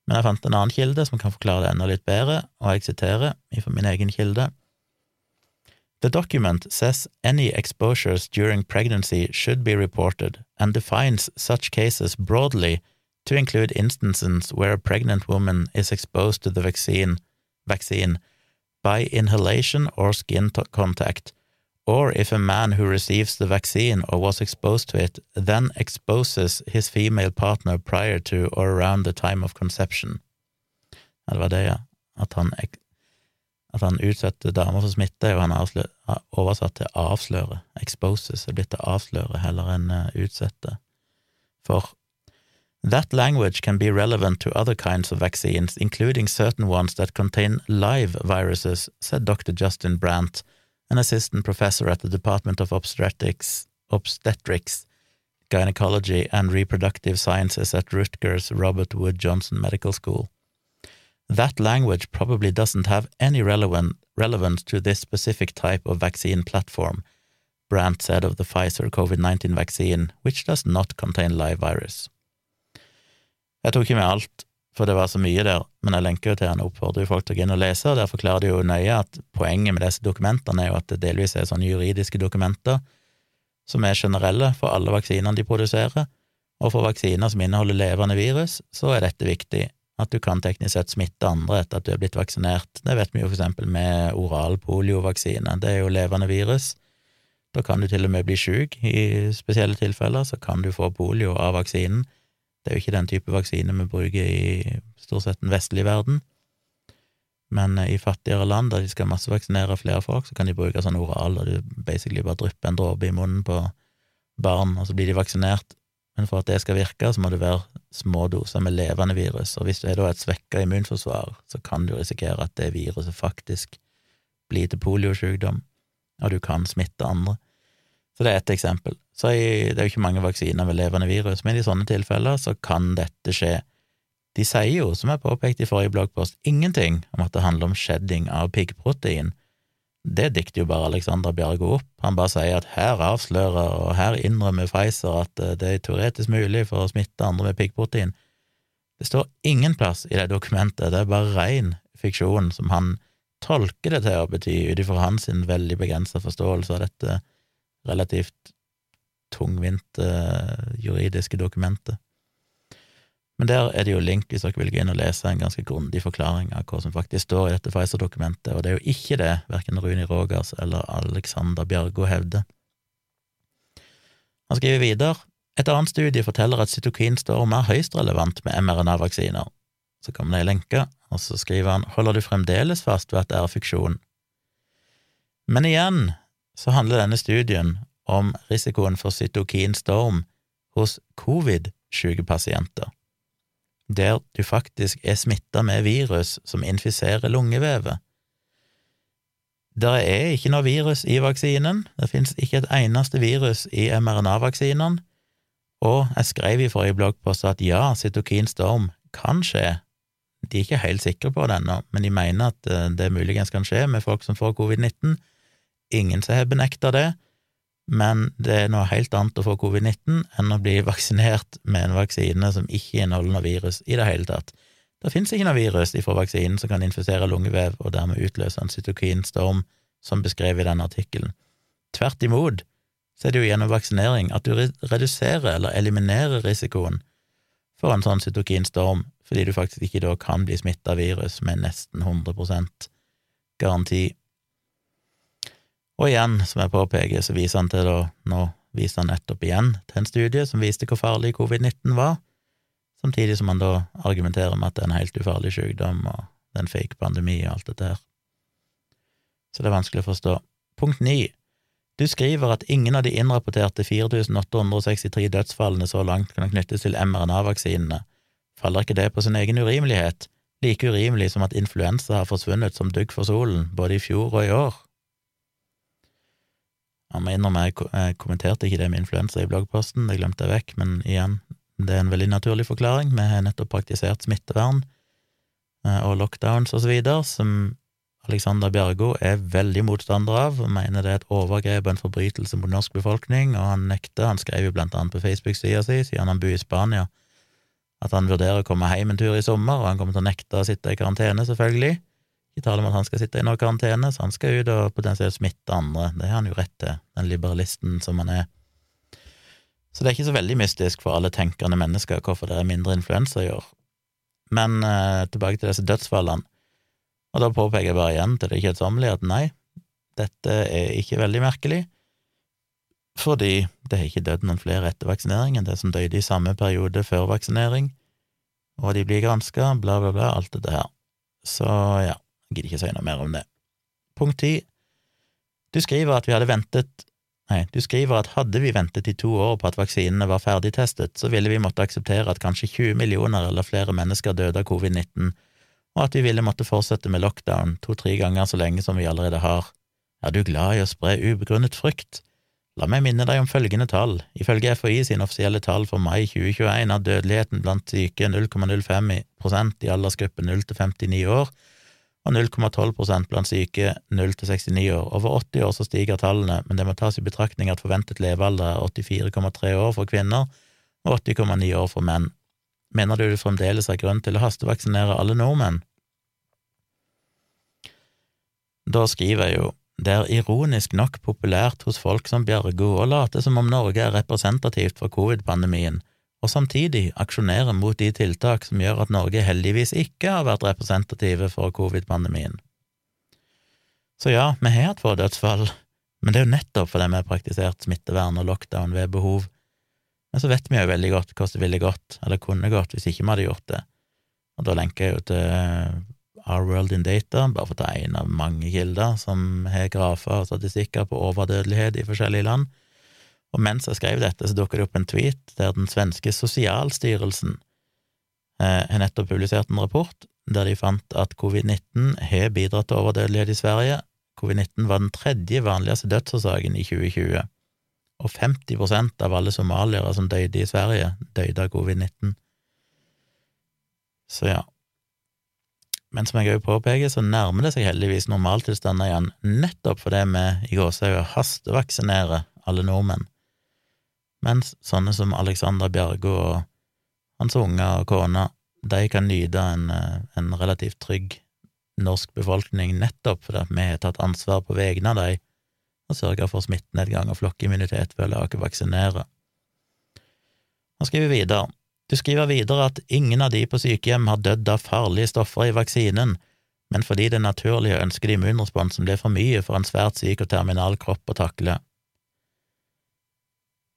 Speaker 1: Men jeg fant en annen kilde som kan forklare det enda litt bedre, og jeg siterer fra min egen kilde. The document says any exposures during pregnancy should be reported and defines such cases broadly to include instances where a pregnant woman is exposed to the vaccine, vaccine by inhalation or skin contact, or if a man who receives the vaccine or was exposed to it then exposes his female partner prior to or around the time of conception. Det var det, ja. At han At han utsetter damer for smitte, er jo han avslø- oversatt til avsløre. Exposes er blitt til avsløre heller enn uh, utsette. For That language can be relevant to other kinds of vaccines, including certain ones that contain live viruses, said Dr. Justin Brandt, an assistant professor at the Department of Obstetrics, Obstetrics Gynecology and Reproductive Sciences at Rutgers Robert Wood Johnson Medical School. That language probably doesn't have any relevant, relevance to this specific type of vaccine platform, Brandt said of the Pfizer COVID 19 vaccine, which does not contain live virus. Jeg tok ikke med alt, for det var så mye der, men jeg lenker jo til han og oppfordrer jo folk til å gå inn og lese, og der forklarer de jo nøye at poenget med disse dokumentene er jo at det delvis er sånne juridiske dokumenter som er generelle for alle vaksinene de produserer, og for vaksiner som inneholder levende virus, så er dette viktig, at du kan teknisk sett smitte andre etter at du er blitt vaksinert. Det vet vi jo for eksempel med oral poliovaksine, det er jo levende virus. Da kan du til og med bli sjuk i spesielle tilfeller så kan du få polio av vaksinen. Det er jo ikke den type vaksine vi bruker i stort sett den vestlige verden, men i fattigere land der de skal massevaksinere flere folk, så kan de bruke sånn oral, og du basically bare drypper en dråpe i munnen på barn, og så blir de vaksinert. Men for at det skal virke, så må det være små doser med levende virus, og hvis du er et svekka immunforsvar, så kan du risikere at det viruset faktisk blir til poliosykdom, og du kan smitte andre. Så det er ett eksempel. Så i, det er jo ikke mange vaksiner med levende virus, men i sånne tilfeller så kan dette skje. De sier jo, som jeg påpekte i forrige bloggpost, ingenting om at det handler om shedding av piggprotein. Det dikter jo bare Alexander Bjargo opp. Han bare sier at her avslører og her innrømmer Pfizer at eh, det er teoretisk mulig for å smitte andre med piggprotein. Det står ingen plass i det dokumentet, det er bare ren fiksjon som han tolker det til å bety ut ifra hans veldig begrensa forståelse av dette relativt tungvinte uh, juridiske dokumenter. Men der er det jo link hvis dere vil gå inn og lese en ganske grundig forklaring av hva som faktisk står i dette Pfizer-dokumentet, og det er jo ikke det verken Runi Rogers eller Alexander Bjørgo hevder. Han skriver videre et annet studie forteller at cytokin står mer høyst relevant med mRNA-vaksiner. Så kommer det ei lenke, og så skriver han holder du fremdeles fast ved at det er fiksjon. Men igjen så handler denne studien om risikoen for cytokinstorm hos covid-syke pasienter der du faktisk er smitta med virus som infiserer lungevevet. Det er ikke noe virus i vaksinen, det finnes ikke et eneste virus i mRNA-vaksinene, og jeg skrev i forrige bloggpost at ja, cytokinstorm kan skje. De er ikke helt sikre på det ennå, men de mener at eh, det muligens kan skje med folk som får covid-19. Ingen som har benekta det, men det er noe helt annet å få covid-19 enn å bli vaksinert med en vaksine som ikke inneholder noe virus i det hele tatt. Det finnes ikke noe virus ifra vaksinen som kan infisere lungevev og dermed utløse en cytokinstorm, som beskrevet i denne artikkelen. Tvert imot så er det jo gjennom vaksinering at du reduserer eller eliminerer risikoen for en sånn cytokinstorm, fordi du faktisk ikke da kan bli smitta av virus med nesten 100% garanti. Og igjen, som jeg påpeker, så viser han til da, nå viser han nettopp igjen til en studie som viste hvor farlig covid-19 var, samtidig som han da argumenterer med at det er en helt ufarlig sykdom, og det er en fake pandemi og alt dette her. Så det er vanskelig å forstå. Punkt ni. Du skriver at ingen av de innrapporterte 4863 dødsfallene så langt kan knyttes til mRNA-vaksinene. Faller ikke det på sin egen urimelighet? Like urimelig som at influensa har forsvunnet som dugg for solen, både i fjor og i år? Jeg må innrømme, jeg kommenterte ikke det med influensa i bloggposten, det glemte jeg vekk, men igjen, det er en veldig naturlig forklaring. Vi har nettopp praktisert smittevern eh, og lockdowns og så videre, som Alexander Bjargo er veldig motstander av, og mener det er et overgrep og en forbrytelse mot norsk befolkning, og han nekter, han skrev jo blant annet på Facebook-sida si, siden han bor i Spania, at han vurderer å komme hjem en tur i sommer, og han kommer til å nekte å sitte i karantene, selvfølgelig. De taler om at han skal sitte i noe karantene, så han skal ut og potensielt smitte andre. Det har han jo rett til, den liberalisten som han er. Så det er ikke så veldig mystisk for alle tenkende mennesker hvorfor det er mindre influensa i år. Men eh, tilbake til disse dødsfallene, og da påpeker jeg bare igjen til det kjedsommelige at nei, dette er ikke veldig merkelig, fordi det har ikke dødd noen flere etter vaksinering enn det som døde i samme periode før vaksinering, og de blir granska, bla, bla, bla, alt dette her. Så ja, jeg gidder ikke si noe mer om det. Punkt ti. Du skriver at vi hadde ventet Nei, du skriver at hadde vi ventet i to år på at vaksinene var ferdigtestet, så ville vi måtte akseptere at kanskje 20 millioner eller flere mennesker døde av covid-19, og at vi ville måtte fortsette med lockdown to–tre ganger så lenge som vi allerede har. Er du glad i å spre ubegrunnet frykt? La meg minne deg om følgende tall. Ifølge FHI sine offisielle tall for mai 2021 er dødeligheten blant syke 0,05% i aldersgruppen 0 til 59 år, og 0,12% blant syke 0 til 69 år. Over 80 år så stiger tallene, men det må tas i betraktning at forventet levealder er 84,3 år for kvinner og 80,9 år for menn. Mener du det fremdeles er grunn til å hastevaksinere alle nordmenn? Da skriver jeg jo det er ironisk nok populært hos folk som Bjørgo å late som om Norge er representativt for covid-pandemien, og samtidig aksjonere mot de tiltak som gjør at Norge heldigvis ikke har vært representative for covid-pandemien. Så ja, vi har hatt få dødsfall, men det er jo nettopp fordi vi har praktisert smittevern og lockdown ved behov. Men så vet vi jo veldig godt hvordan det ville gått, eller kunne gått, hvis ikke vi hadde gjort det. Og da lenker jeg jo til Our World in Data, bare for å ta én av mange kilder som har grafer og statistikker på overdødelighet i forskjellige land. Og mens jeg skrev dette, så dukket det opp en tweet der den svenske sosialstyrelsen eh, har nettopp publisert en rapport der de fant at covid-19 har bidratt til overdødelighet i Sverige. Covid-19 var den tredje vanligste dødsårsaken i 2020, og 50% av alle somaliere som døde i Sverige, døde av covid-19. Så ja. Men som jeg òg påpeker, så nærmer det seg heldigvis normaltilstander igjen, nettopp fordi vi i gåseøyne hastevaksinerer alle nordmenn mens sånne som Alexandra Bjargo og hans unger og kone, de kan nyte en, eh, en relativt trygg norsk befolkning nettopp fordi vi har tatt ansvar på vegne av dem og sørga for smittenedgang og flokkimmunitet ved å la oss vaksinere. Han skriver vi videre. Du skriver videre at ingen av de på sykehjem har dødd av farlige stoffer i vaksinen, men fordi det naturlige ønskede immunresponsen ble for mye for en svært syk og terminal kropp å takle.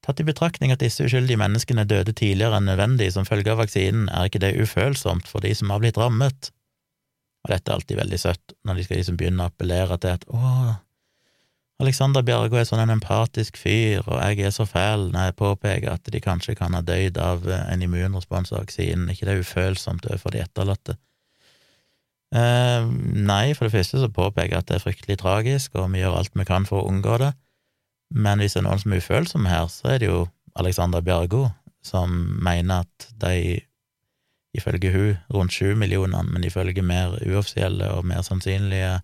Speaker 1: Tatt i betraktning at disse uskyldige menneskene døde tidligere enn nødvendig som følge av vaksinen, er ikke det ufølsomt for de som har blitt rammet? Og dette er alltid veldig søtt, når de skal liksom begynne å appellere til at åh, Alexander Bjargo er sånn en empatisk fyr, og jeg er så fæl når jeg påpeker at de kanskje kan ha dødd av en immunrespons av vaksinen, ikke det er ufølsomt overfor de etterlatte? Eh, nei, for det første så påpeker jeg at det er fryktelig tragisk, og vi gjør alt vi kan for å unngå det. Men hvis det er noen som er ufølsomme her, så er det jo Alexandra Bjargo som mener at de, ifølge hun, rundt sju millioner, men ifølge mer uoffisielle og mer sannsynlige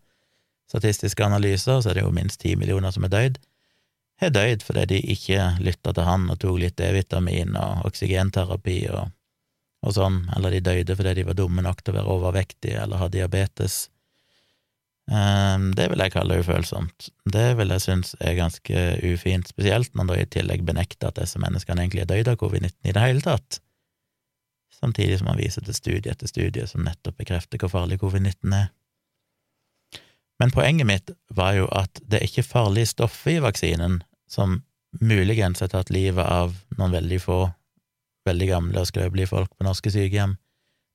Speaker 1: statistiske analyser, så er det jo minst ti millioner som er døyd, har døyd fordi de ikke lytta til han og tok litt D-vitamin og oksygenterapi og, og sånn, eller de døde fordi de var dumme nok til å være overvektige eller ha diabetes det vil jeg kalle ufølsomt. Det vil jeg synes er ganske ufint, spesielt når du i tillegg benekter at disse menneskene egentlig er døde av covid-19 i det hele tatt, samtidig som man viser til studie etter studie som nettopp bekrefter hvor farlig covid-19 er. Men poenget mitt var jo at det er ikke farlige stoffer i vaksinen som muligens har tatt livet av noen veldig få veldig gamle og skrøpelige folk på norske sykehjem.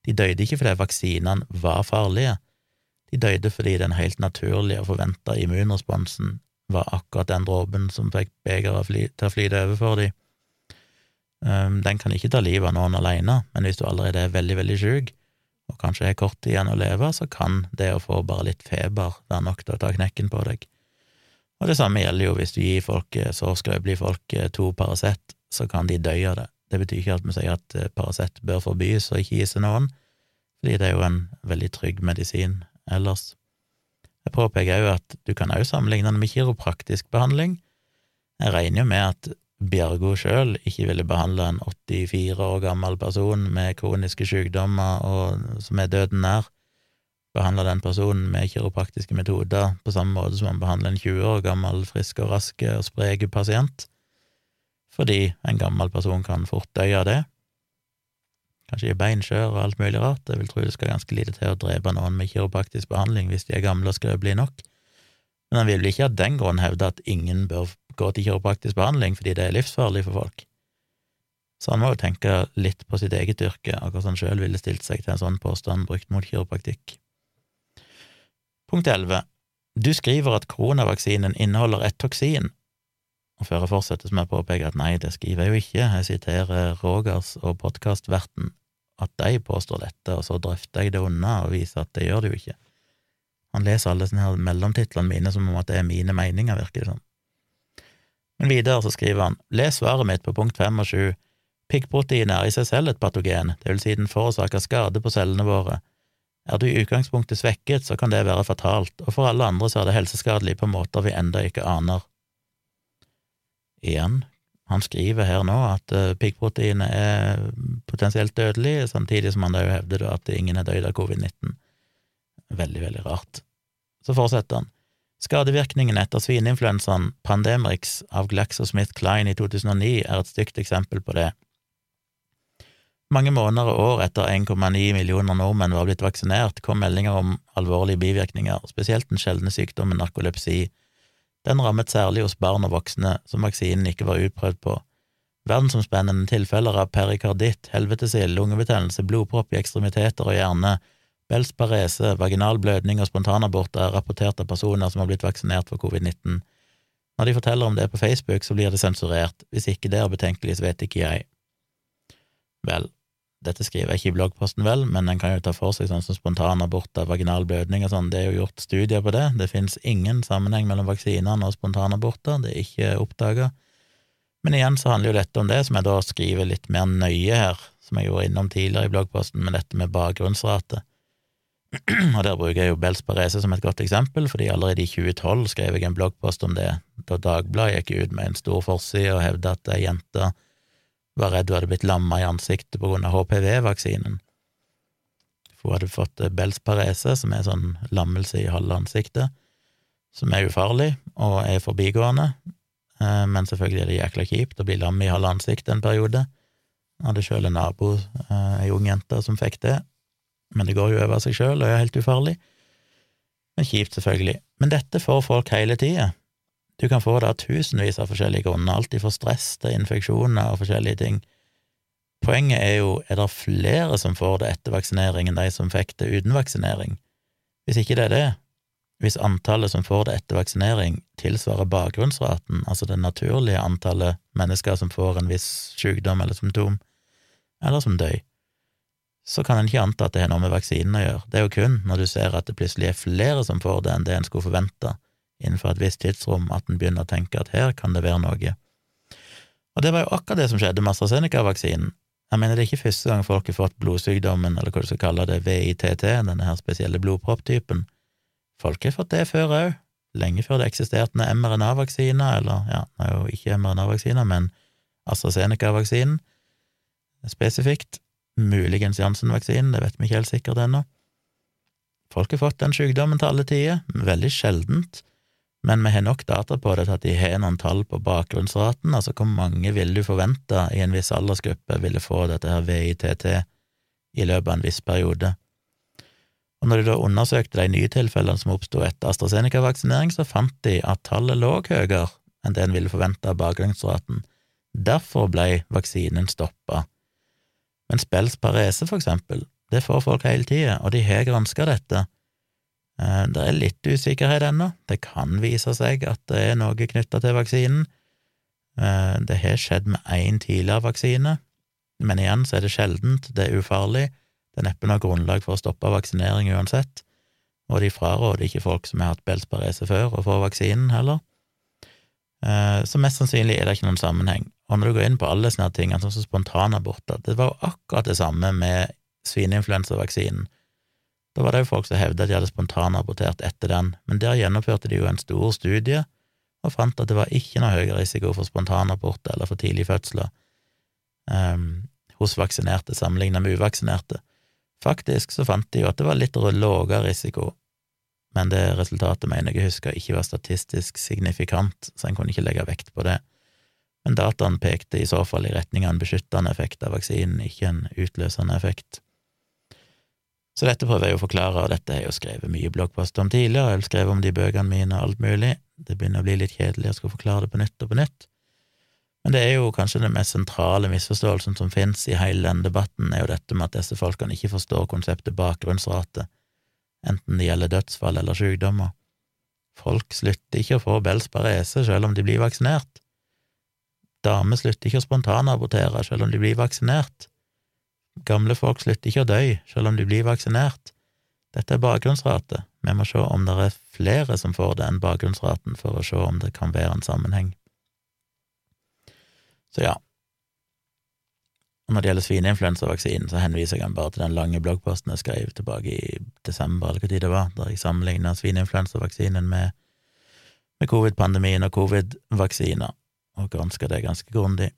Speaker 1: De døde ikke fordi vaksinene var farlige, de døde fordi den helt naturlige og forventa immunresponsen var akkurat den dråpen som fikk begeret til å flyte over for dem. Um, den kan ikke ta livet av noen alene, men hvis du allerede er veldig, veldig sjuk, og kanskje har kort igjen å leve, så kan det å få bare litt feber være nok til å ta knekken på deg. Og det samme gjelder jo hvis du gir folk, eh, så skrøpelige folk eh, to Paracet, så kan de dø av det. Det betyr ikke at vi sier at eh, Paracet bør forbys og ikke gis til noen, fordi det er jo en veldig trygg medisin ellers. Jeg påpeker òg at du kan òg sammenligne den med kiropraktisk behandling. Jeg regner jo med at Bjargo sjøl ikke ville behandle en 84 år gammel person med kroniske sykdommer og som er døden nær, behandle den personen med kiropraktiske metoder på samme måte som man behandler en 20 år gammel frisk og rask og sprek pasient, fordi en gammel person kan fort dø av det kanskje i beinskjør og alt mulig rart. Jeg vil tro det skal ganske lite til å drepe noen med kiropraktisk behandling hvis de er gamle og skrøpelige nok. Men han vil vel ikke av den grunn hevde at ingen bør gå til kiropraktisk behandling fordi det er livsfarlig for folk. Så han må jo tenke litt på sitt eget yrke, hvordan han sjøl ville stilt seg til en sånn påstand brukt mot kiropraktikk. Punkt elleve. Du skriver at koronavaksinen inneholder et toksin, og før jeg fortsetter, så må jeg påpeke at nei, det skriver jeg jo ikke, jeg siterer Rogers og podkastverten, at de påstår dette, og så drøfter jeg det unna og viser at det gjør det jo ikke. Han leser alle sånne her mellomtitlene mine som om at det er mine meninger, virker det som. Men videre så skriver han, les svaret mitt på punkt fem og sju, piggprotein er i seg selv et patogen, det vil si den forårsaker skade på cellene våre. Er du i utgangspunktet svekket, så kan det være fatalt, og for alle andre så er det helseskadelig på måter vi enda ikke aner. Igjen, han skriver her nå at uh, piggproteinet er potensielt dødelig, samtidig som han da hevder at ingen er døyd av covid-19. Veldig, veldig rart. Så fortsetter han. Skadevirkningen etter svineinfluensaen Pandemrix av GlaxoSmithKline i 2009 er et stygt eksempel på det. Mange måneder og år etter 1,9 millioner nordmenn var blitt vaksinert, kom meldinger om alvorlige bivirkninger, spesielt den sjeldne sykdommen narkolepsi, den rammet særlig hos barn og voksne, som vaksinen ikke var utprøvd på. Verdensomspennende tilfeller av perikarditt, helvetesild, lungebetennelse, blodpropp i ekstremiteter og hjerne, Bels parese, vaginal blødning og spontanaborter er rapportert av personer som har blitt vaksinert for covid-19. Når de forteller om det på Facebook, så blir det sensurert. Hvis ikke det er betenkelig, så vet ikke jeg. Vel, dette skriver jeg ikke i bloggposten, vel, men en kan jo ta for seg sånn som spontanaborter, vaginal blødning og sånn, det er jo gjort studier på det, det finnes ingen sammenheng mellom vaksinene og spontanaborter, det er ikke oppdaga. Men igjen så handler jo dette om det, som jeg da skriver litt mer nøye her, som jeg gjorde innom tidligere i bloggposten, med dette med bakgrunnsrate. Og der bruker jeg jo Bels Parese som et godt eksempel, fordi allerede i 2012 skrev jeg en bloggpost om det, da Dagbladet gikk ut med en stor forside og hevda at ei jente var redd hun hadde blitt lamma i ansiktet på grunn av HPV-vaksinen. Hun hadde fått eh, Bels parese, som er sånn lammelse i halve ansiktet, som er ufarlig og er forbigående, eh, men selvfølgelig er det jækla kjipt å bli lam i halve ansiktet en periode. Jeg hadde sjøl en nabo, eh, ei ung jente, som fikk det, men det går jo over seg sjøl og er helt ufarlig. Men kjipt, selvfølgelig. Men dette får folk hele tida. Du kan få det av tusenvis av forskjellige grunner, alt fra stress til infeksjoner og forskjellige ting. Poenget er jo, er det flere som får det etter vaksinering enn de som fikk det uten vaksinering? Hvis ikke det er det, hvis antallet som får det etter vaksinering tilsvarer bakgrunnsraten, altså det naturlige antallet mennesker som får en viss sykdom eller symptom, eller som dør, så kan en ikke anta at det har noe med vaksinen å gjøre. Det er jo kun når du ser at det plutselig er flere som får det enn det en skulle forvente, innenfor et visst tidsrom at en begynner å tenke at her kan det være noe. Og det var jo akkurat det som skjedde med AstraZeneca-vaksinen. Jeg mener det er ikke første gang folk har fått blodsykdommen, eller hva du skal kalle det, VITT, denne her spesielle blodpropptypen. Folk har fått det før òg, lenge før det eksisterte noen mRNA-vaksiner, eller ja, det er jo ikke mRNA-vaksiner, men AstraZeneca-vaksinen spesifikt, muligens Janssen-vaksinen, det vet vi ikke helt sikkert ennå. Folk har fått den sykdommen til alle tider, veldig sjeldent, men vi har nok data på det til at de har noen tall på bakgrunnsraten, altså hvor mange ville du forvente i en viss aldersgruppe ville få dette her VITT i løpet av en viss periode. Og når de da undersøkte de nye tilfellene som oppsto etter AstraZeneca-vaksinering, så fant de at tallet lå høyere enn det en ville forvente av bakgrunnsraten. Derfor ble vaksinen stoppa. Men Spels parese, for eksempel, det får folk hele tida, og de har granska dette, det er litt usikkerhet ennå. Det kan vise seg at det er noe knytta til vaksinen. Eh, det har skjedd med én tidligere vaksine, men igjen så er det sjeldent, det er ufarlig, det er neppe noe grunnlag for å stoppe vaksinering uansett, og de fraråder ikke folk som har hatt belsparese før, å få vaksinen heller. Eh, så mest sannsynlig er det ikke noen sammenheng. Og når du går inn på alle sånne ting, sånn som spontanaborter, det var jo akkurat det samme med svineinfluensavaksinen. Da var det jo folk som hevda at de hadde spontanabortert etter den, men der gjennomførte de jo en stor studie og fant at det var ikke noe høyere risiko for spontanabort eller for tidlige fødsler um, hos vaksinerte sammenlignet med uvaksinerte. Faktisk så fant de jo at det var litt lavere risiko, men det resultatet mener jeg husker ikke var statistisk signifikant, så en kunne ikke legge vekt på det. Men dataen pekte i så fall i retning av en beskyttende effekt av vaksinen, ikke en utløsende effekt. Så dette prøver jeg å forklare, og dette har jeg jo skrevet mye bloggposter om tidligere, jeg har skrevet om de bøkene mine og alt mulig, det begynner å bli litt kjedelig å skulle forklare det på nytt og på nytt. Men det er jo kanskje den mest sentrale misforståelsen som finnes i hele denne debatten, er jo dette med at disse folkene ikke forstår konseptet bakgrunnsrate, enten det gjelder dødsfall eller sykdommer. Folk slutter ikke å få Bells parese selv om de blir vaksinert. Damer slutter ikke å spontanabortere selv om de blir vaksinert. Gamle folk slutter ikke å dø selv om de blir vaksinert. Dette er bakgrunnsrate. Vi må se om det er flere som får det enn bakgrunnsraten, for å se om det kan være en sammenheng. Så ja. Og når det gjelder svineinfluensavaksinen, så henviser jeg bare til den lange bloggposten jeg skrev tilbake i desember, eller hva tid det var, der jeg sammenligna svineinfluensavaksinen med, med covid-pandemien og covid-vaksiner og granska det ganske grundig.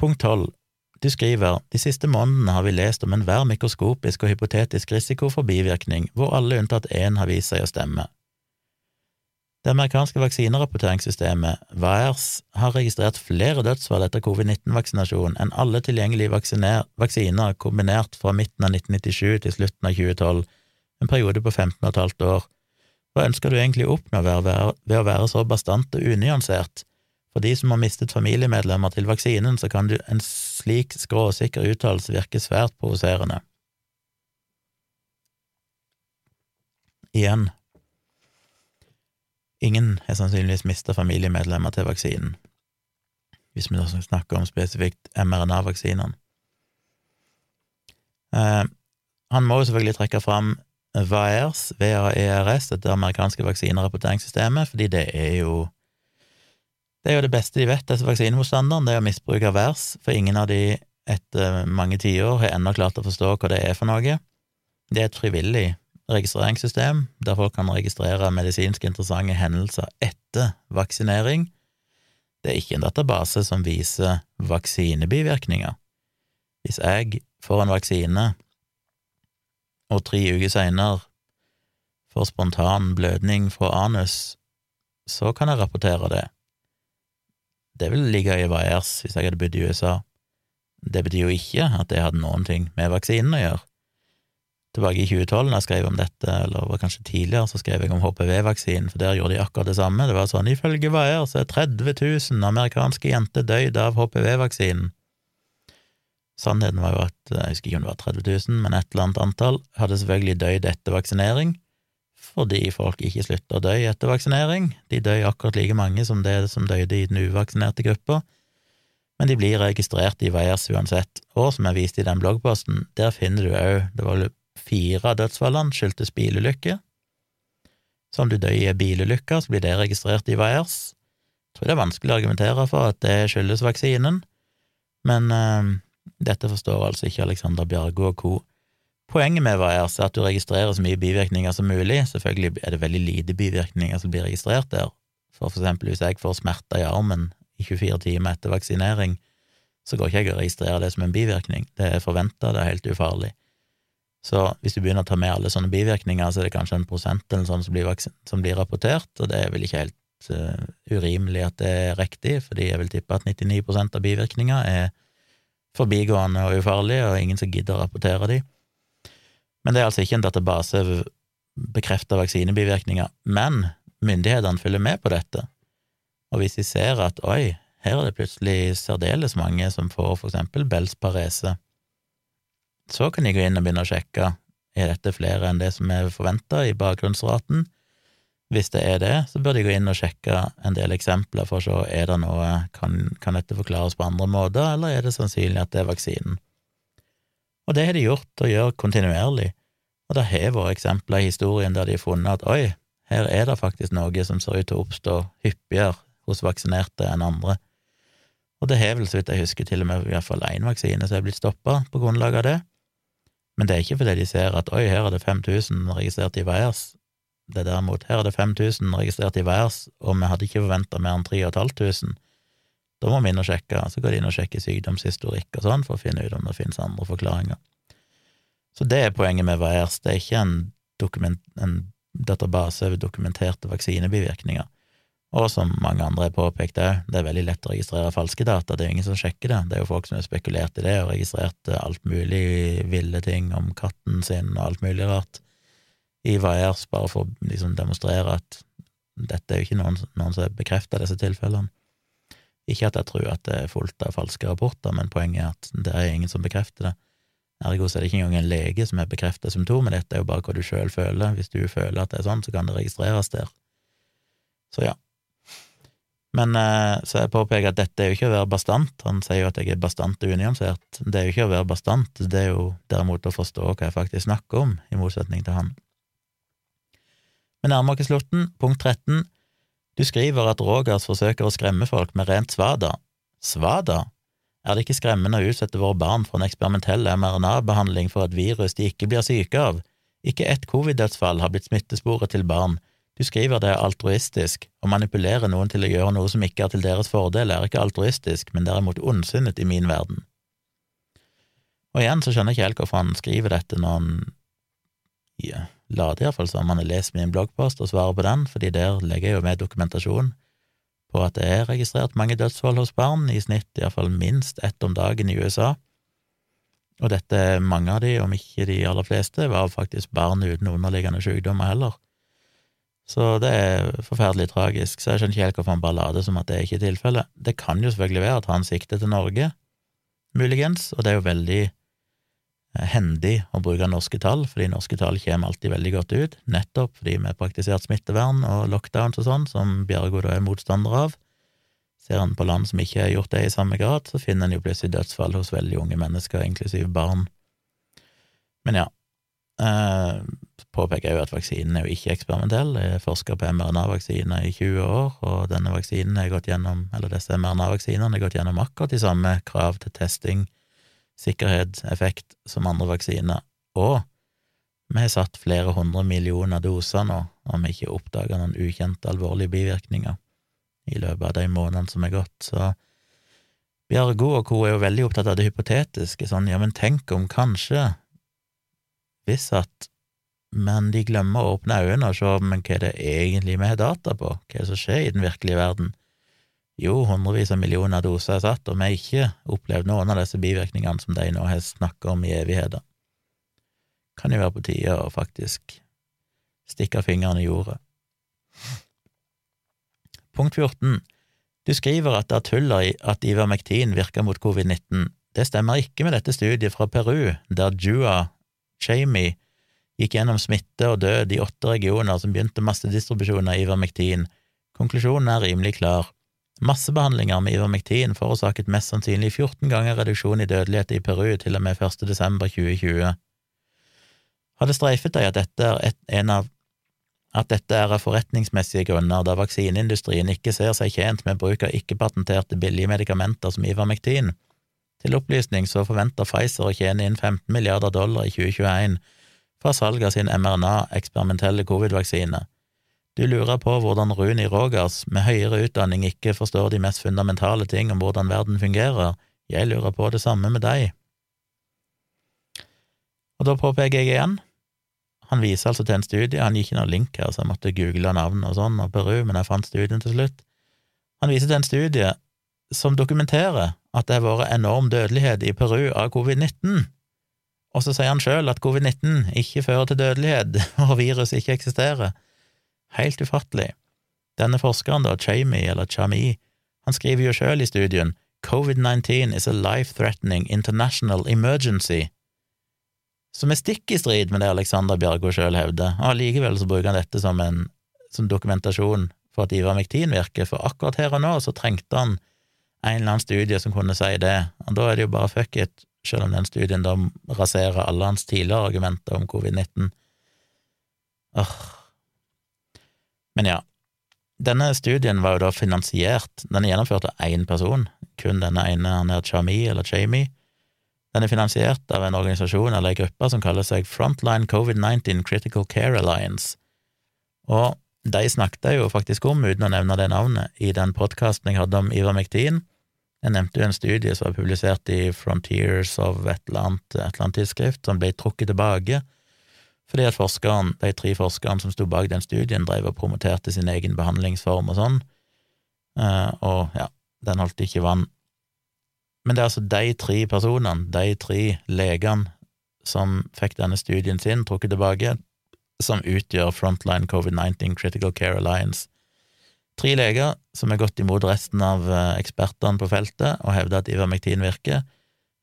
Speaker 1: Punkt tolv. Du skriver de siste månedene har vi lest om enhver mikroskopisk og hypotetisk risiko for bivirkning, hvor alle unntatt én har vist seg å stemme. Det amerikanske vaksinerapporteringssystemet, VAERS, har registrert flere dødsfall etter covid-19-vaksinasjon enn alle tilgjengelige vaksiner kombinert fra midten av 1997 til slutten av 2012, en periode på 15 15,5 år. Hva ønsker du egentlig å oppnå ved å være så bastant og unyansert? For de som har mistet familiemedlemmer til vaksinen, så kan du en slik skråsikker uttalelse virker svært provoserende. Igjen, ingen har sannsynligvis mistet familiemedlemmer til vaksinen, hvis vi da snakker om spesifikt mRNA-vaksinene. Eh, han må jo selvfølgelig trekke fram VAERS, VAERS, det amerikanske vaksinerapporteringssystemet, fordi det er jo det er jo det beste de vet, disse vaksinemotstanderne, det er å misbruke vers, for ingen av de etter mange tiår har ennå klart å forstå hva det er for noe. Det er et frivillig registreringssystem der folk kan registrere medisinsk interessante hendelser etter vaksinering. Det er ikke en database som viser vaksinebivirkninger. Hvis jeg får en vaksine, og tre uker seinere får spontan blødning fra anus, så kan jeg rapportere det. Det vil ligge i Vaiers hvis jeg hadde bodd i USA. Det betyr jo ikke at det hadde noen ting med vaksinen å gjøre. Tilbake i 2012, da jeg skrev om dette, eller var kanskje tidligere, så skrev jeg om HPV-vaksinen, for der gjorde de akkurat det samme. Det var sånn, ifølge Vaier så er 30 000 amerikanske jenter døyd av HPV-vaksinen. Sannheten var jo at, jeg husker ikke om det var 30 000, men et eller annet antall hadde selvfølgelig døyd etter vaksinering, fordi folk ikke slutter å dø etter vaksinering. De dør akkurat like mange som det som døde i den uvaksinerte gruppa, men de blir registrert i VAERS uansett. Og som jeg viste i den bloggposten, der finner du òg Det var fire av dødsfallene skyldtes bilulykker. Så om du dør i ei bilulykke, så blir det registrert i VAERS. Jeg tror det er vanskelig å argumentere for at det skyldes vaksinen, men øh, dette forstår altså ikke Alexander Bjargo og co. Poenget med hva er at du registrerer så mye bivirkninger som mulig. Selvfølgelig er det veldig lite bivirkninger som blir registrert der. For eksempel hvis jeg får smerter i armen i 24 timer etter vaksinering, så går ikke jeg og registrerer det som en bivirkning. Det er forventa, det er helt ufarlig. Så hvis du begynner å ta med alle sånne bivirkninger, så er det kanskje en prosent eller sånn som blir, som blir rapportert, og det er vel ikke helt uh, urimelig at det er riktig, fordi jeg vil tippe at 99% av bivirkninger er forbigående og ufarlige, og ingen som gidder å rapportere de. Men det er altså ikke en database bekrefta vaksinebivirkninger. Men myndighetene følger med på dette, og hvis de ser at oi, her er det plutselig særdeles mange som får for eksempel Bells parese, så kan de gå inn og begynne å sjekke er dette flere enn det som er forventa i bakgrunnsraten. Hvis det er det, så bør de gå inn og sjekke en del eksempler for å se er det noe, kan, kan dette forklares på andre måter, eller er det sannsynlig at det er vaksinen. Og det har de gjort, og gjør kontinuerlig, og det har vært eksempler i historien der de har funnet at oi, her er det faktisk noe som ser ut til å oppstå hyppigere hos vaksinerte enn andre. Og det har vel, så vidt jeg husker, til og med i hvert fall én vaksine som er blitt stoppa på grunnlag av det. Men det er ikke fordi de ser at oi, her er det 5000 registrert i VAERS. Det er derimot, her er det 5000 registrert i VAERS, og vi hadde ikke forventa mer enn 3500. Da må vi inn og sjekke, så går de inn og sjekker sykdomshistorikk og sånn for å finne ut om det finnes andre forklaringer. Så det er poenget med VAERS, det er ikke en, en database over dokumenterte vaksinebivirkninger. Og som mange andre har påpekt òg, det er veldig lett å registrere falske data, det er ingen som sjekker det, det er jo folk som har spekulert i det og registrert alt mulig ville ting om katten sin og alt mulig rart i VAERS, bare for å liksom demonstrere at dette er jo ikke noen, noen som har bekrefta disse tilfellene. Ikke at jeg tror at det er fullt av falske rapporter, men poenget er at det er ingen som bekrefter det. Ergo så er det ikke engang en lege som har bekreftet symptomet, dette er jo bare hva du sjøl føler. Hvis du føler at det er sånn, så kan det registreres der. Så ja. Men eh, så jeg påpeker at dette er jo ikke å være bastant. Han sier jo at jeg er bastant unyansert. Det er jo ikke å være bastant, det er jo derimot å forstå hva jeg faktisk snakker om, i motsetning til han. Vi nærmer oss slutten. Punkt 13. Du skriver at Rogers forsøker å skremme folk med rent svada. Svada? Er det ikke skremmende å utsette våre barn for en eksperimentell mRNA-behandling for et virus de ikke blir syke av? Ikke ett covid-dødsfall har blitt smittesporet til barn. Du skriver det er altruistisk. Å manipulere noen til å gjøre noe som ikke er til deres fordel, er ikke altruistisk, men derimot ondsinnet i min verden. Og igjen så skjønner jeg ikke helt hvorfor han skriver dette når han ja, later iallfall som han har lest min bloggpost og svarer på den, fordi der legger jeg jo med dokumentasjon på at det er registrert mange dødsfall hos barn, i snitt iallfall minst ett om dagen i USA. Og dette, mange av de, om ikke de aller fleste, var faktisk barn uten underliggende sykdommer heller. Så det er forferdelig tragisk, så jeg skjønner ikke helt hvorfor han bare later som at det er ikke er tilfellet. Det kan jo selvfølgelig være at han sikter til Norge, muligens, og det er jo veldig hendig å bruke norske tall, fordi norske tall kommer alltid veldig godt ut, nettopp fordi vi har praktisert smittevern og lockdowns og sånn, som Bjergo da er motstander av. Ser en på land som ikke har gjort det i samme grad, så finner en jo plutselig dødsfall hos veldig unge mennesker, inklusiv barn. Men ja, eh, påpeker jeg jo at vaksinen er jo ikke eksperimentell. Jeg forsker på mRNA-vaksiner i 20 år, og denne vaksinen er gått gjennom, eller disse mRNA-vaksinene har gått gjennom akkurat de samme krav til testing, sikkerhet, effekt som andre vaksiner. Og vi har satt flere hundre millioner doser nå, og vi ikke oppdaga noen ukjente alvorlige bivirkninger i løpet av de månedene som er gått, så Bjargo og co. er jo veldig opptatt av det hypotetiske, sånn ja, men tenk om kanskje, hvis at men de glemmer å åpne øynene og se men hva er det egentlig vi har data på, hva er det som skjer i den virkelige verden? Jo, hundrevis av millioner doser er satt, og vi har ikke opplevd noen av disse bivirkningene som de nå har snakket om i evigheter. Kan jo være på tide å faktisk stikke fingeren i jordet. Punkt 14. Du skriver at det er tull at Ivermektin virker mot covid-19. Det stemmer ikke med dette studiet fra Peru, der Jua Chamey gikk gjennom smitte og død i åtte regioner som begynte massedistribusjon av Ivermektin. Konklusjonen er rimelig klar. Massebehandlinger med Ivermektin forårsaket mest sannsynlig 14 ganger reduksjon i dødelighet i Peru til og med 1. desember 2020. Har det streifet deg at dette er et, en av at dette er av forretningsmessige grunner, da vaksineindustrien ikke ser seg tjent med bruk av ikke-patenterte billige medikamenter som Ivermektin. Til opplysning så forventer Pfizer å tjene inn 15 milliarder dollar i 2021 fra salg av sin mRNA-eksperimentelle covid-vaksine. Du lurer på hvordan Runi Rogers med høyere utdanning ikke forstår de mest fundamentale ting om hvordan verden fungerer. Jeg lurer på det samme med deg. Og da påpeker jeg igjen, han viser altså til en studie, han gikk ikke noen link her, så jeg måtte google navn og sånn, og Peru, men jeg fant studien til slutt. Han viser til en studie som dokumenterer at det har vært enorm dødelighet i Peru av covid-19, og så sier han sjøl at covid-19 ikke fører til dødelighet, og viruset ikke eksisterer. Helt ufattelig. Denne forskeren, da, Chamey, eller Chami, han skriver jo sjøl i studien COVID-19 is a life-threatening international emergency som er stikk i strid med det Alexander Bjargo sjøl hevder, og allikevel så bruker han dette som en som dokumentasjon for at Ivermektin virker, for akkurat her og nå så trengte han en eller annen studie som kunne si det, og da er det jo bare fuck it, selv om den studien da raserer alle hans tidligere argumenter om covid-19. Åh. Men ja, denne studien var jo da finansiert, den er gjennomført av én person, kun denne ene, han er Chami, eller Jamie. den er finansiert av en organisasjon eller en gruppe som kaller seg Frontline COVID-19 Critical Care Alliance, og de snakket jeg jo faktisk om, uten å nevne det navnet, i den podkasten jeg hadde om Ivermectin. Jeg nevnte jo en studie som var publisert i Frontiers of et eller annet, et eller annet tidsskrift, som ble trukket tilbake fordi at forskeren, de tre forskerne som sto bak den studien, drev og promoterte sin egen behandlingsform og sånn, eh, og ja, den holdt ikke vann. Men det er altså de tre personene, de tre legene, som fikk denne studien sin trukket tilbake, som utgjør Frontline COVID-19 Critical Care Alliance. Tre leger som har gått imot resten av eh, ekspertene på feltet og hevder at Ivermektin virker.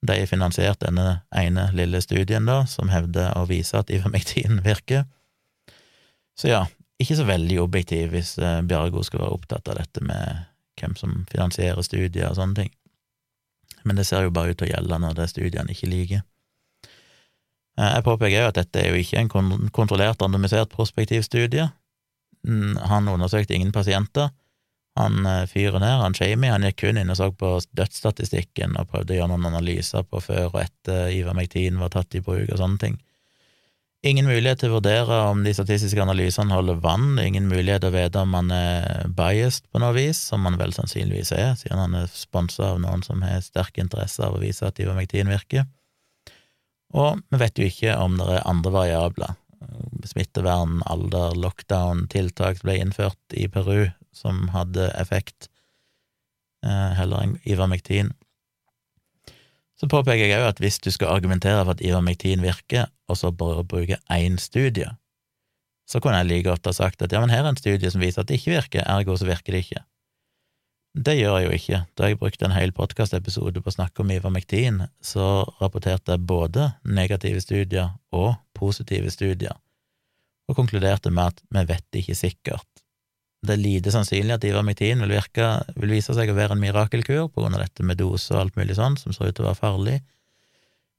Speaker 1: De har finansiert denne ene lille studien, da, som hevder å vise at Ivermektin virker. Så ja, ikke så veldig objektiv hvis eh, Bjargo skal være opptatt av dette med hvem som finansierer studier og sånne ting. Men det ser jo bare ut til å gjelde når det studiene ikke liker. Eh, jeg påpeker jo at dette er jo ikke en kontrollert, randomisert prospektivstudie. studie. han undersøkte ingen pasienter. Han eh, fyren her, han Shamey, han gikk kun inn og så på dødsstatistikken og prøvde å gjøre noen analyser på før og etter Ivermektin var tatt i bruk og sånne ting. Ingen mulighet til å vurdere om de statistiske analysene holder vann, ingen mulighet til å vite om han er biased på noe vis, som han vel sannsynligvis er, siden han er sponsa av noen som har sterk interesse av å vise at ivermektin virker. Og vi vet jo ikke om det er andre variabler. Smittevern, alder, lockdown, tiltak ble innført i Peru som hadde effekt, eh, heller enn ivermektin. Så påpeker jeg òg at hvis du skal argumentere for at ivermektin virker, og så bare bruke én studie, så kunne jeg like godt ha sagt at ja, men her er en studie som viser at det ikke virker, ergo så virker det ikke. Det gjør jeg jo ikke. Da jeg brukte en hel podkastepisode på å snakke om ivermektin, så rapporterte jeg både negative studier og positive studier, og konkluderte med at vi vet ikke sikkert det er lite sannsynlig at ivermektin vil, virke, vil vise seg å være en mirakelkur på grunn av dette med dose og alt mulig sånn, som ser ut til å være farlig.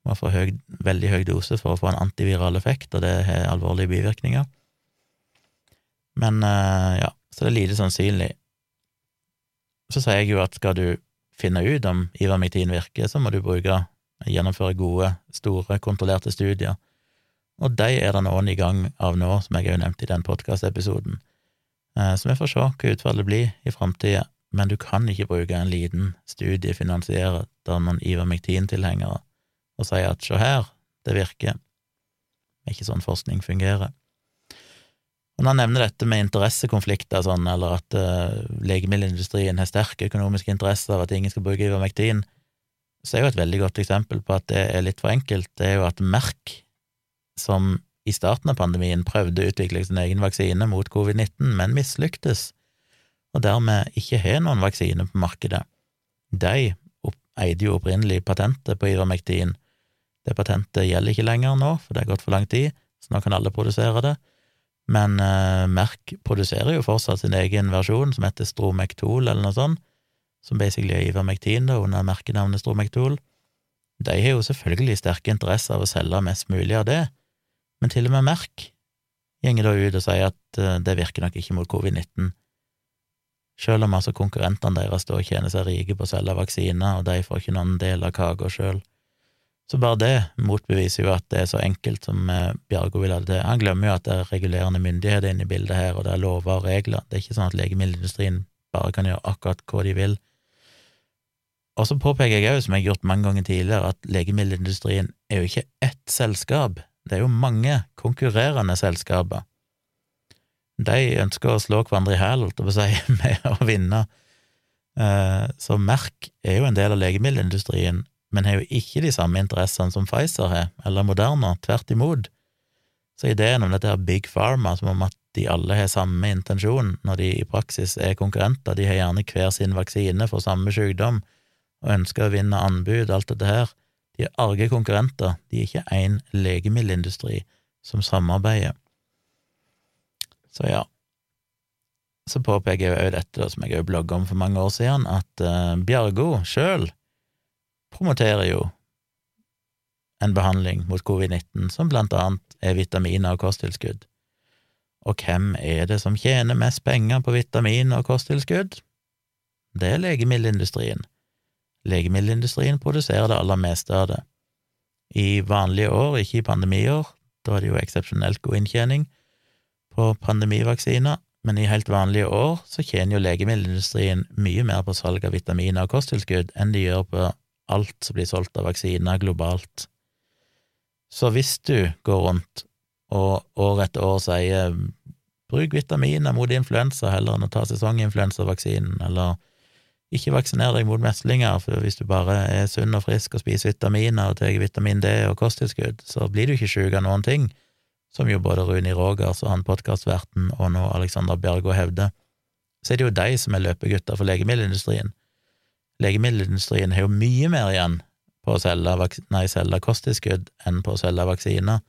Speaker 1: Man får høy, veldig høy dose for å få en antiviral effekt, og det har alvorlige bivirkninger. Men eh, ja, så det er lite sannsynlig. Så sier jeg jo at skal du finne ut om ivermektin virker, så må du bruke gjennomføre gode, store, kontrollerte studier, og de er det noen i gang av nå, som jeg har nevnte i den podkastepisoden. Eh, så vi får se hva utfallet blir i framtida, men du kan ikke bruke en liten studie finansiert av noen Ivermectin-tilhengere og si at se her, det virker. Er ikke sånn forskning fungerer. Når han nevner dette med interessekonflikter, sånn, eller at uh, legemiddelindustrien har sterk økonomisk interesse av at ingen skal bruke Ivermectin, så er jo et veldig godt eksempel på at det er litt for enkelt, det er jo at Merck, som i starten av pandemien prøvde å utvikle sin egen vaksine mot covid-19, men mislyktes, og dermed ikke har noen vaksine på markedet. De eide jo opprinnelig patentet på ivermektin. Det patentet gjelder ikke lenger nå, for det har gått for lang tid, så nå kan alle produsere det. Men eh, Merck produserer jo fortsatt sin egen versjon, som heter Stromektol eller noe sånt, som basically er ivermektin da, under merkenavnet Stromektol. De har jo selvfølgelig sterke interesser av å selge mest mulig av det, men til og med Merk gjenger da ut og sier at eh, det virker nok ikke mot covid-19, selv om altså konkurrentene deres da tjener seg rike på å selge vaksiner, og de får ikke noen del av kaka sjøl. Så bare det motbeviser jo at det er så enkelt som eh, Bjargo vil ha det til. Han glemmer jo at det er regulerende myndigheter inne i bildet her, og det er lover og regler. Det er ikke sånn at legemiddelindustrien bare kan gjøre akkurat hva de vil. Og så påpeker jeg òg, som jeg har gjort mange ganger tidligere, at legemiddelindustrien er jo ikke ett selskap, det er jo mange konkurrerende selskaper. De ønsker å slå hverandre i hæl, holdt jeg på å si, med å vinne. Eh, så Merck er jo en del av legemiddelindustrien, men har jo ikke de samme interessene som Pfizer har, eller Moderna, tvert imot. Så ideen om dette her Big Pharma, som om at de alle har samme intensjon, når de i praksis er konkurrenter, de har gjerne hver sin vaksine for samme sykdom og ønsker å vinne anbud, alt dette her, de er arge konkurrenter, de er ikke én legemiddelindustri som samarbeider. Så ja. Så påpeker jeg jo dette, som jeg òg blogga om for mange år siden, at uh, Bjargo sjøl promoterer jo en behandling mot covid-19 som blant annet er vitaminer og kosttilskudd. Og hvem er det som tjener mest penger på vitaminer og kosttilskudd? Det er legemiddelindustrien. Legemiddelindustrien produserer det aller meste av det. I vanlige år, ikke i pandemiår, da er det jo eksepsjonelt god inntjening på pandemivaksiner, men i helt vanlige år så tjener jo legemiddelindustrien mye mer på salg av vitaminer og kosttilskudd enn de gjør på alt som blir solgt av vaksiner globalt. Så hvis du går rundt og år etter år sier bruk vitaminer mot influensa heller enn å ta sesonginfluensavaksinen, eller ikke vaksiner deg mot meslinger, for hvis du bare er sunn og frisk og spiser vitaminer og tar vitamin D og kosttilskudd, så blir du ikke sjuk av noen ting, som jo både Runi Rogers og han podkastverten og nå Alexander Bjørgo hevder. Så er det jo de som er løpegutter for legemiddelindustrien. Legemiddelindustrien har jo mye mer igjen på å selge, nei, selge kosttilskudd enn på å selge vaksiner.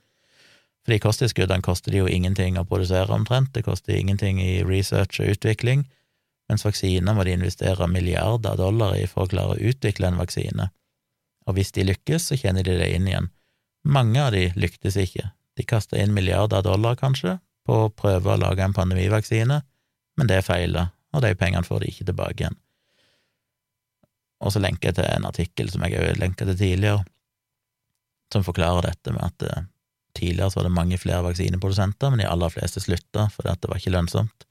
Speaker 1: Fordi kosttilskuddene koster de jo ingenting å produsere omtrent, det koster ingenting i research og utvikling, mens vaksiner må de investere milliarder av dollar i for å klare å utvikle en vaksine. Og hvis de lykkes, så tjener de det inn igjen. Mange av de lyktes ikke. De kasta inn milliarder av dollar, kanskje, på å prøve å lage en pandemivaksine, men det feila, og de pengene får de ikke tilbake igjen. Og så lenker jeg til en artikkel som jeg har lenka til tidligere, som forklarer dette med at eh, tidligere så var det mange flere vaksineprodusenter, men de aller fleste slutta fordi det var ikke lønnsomt.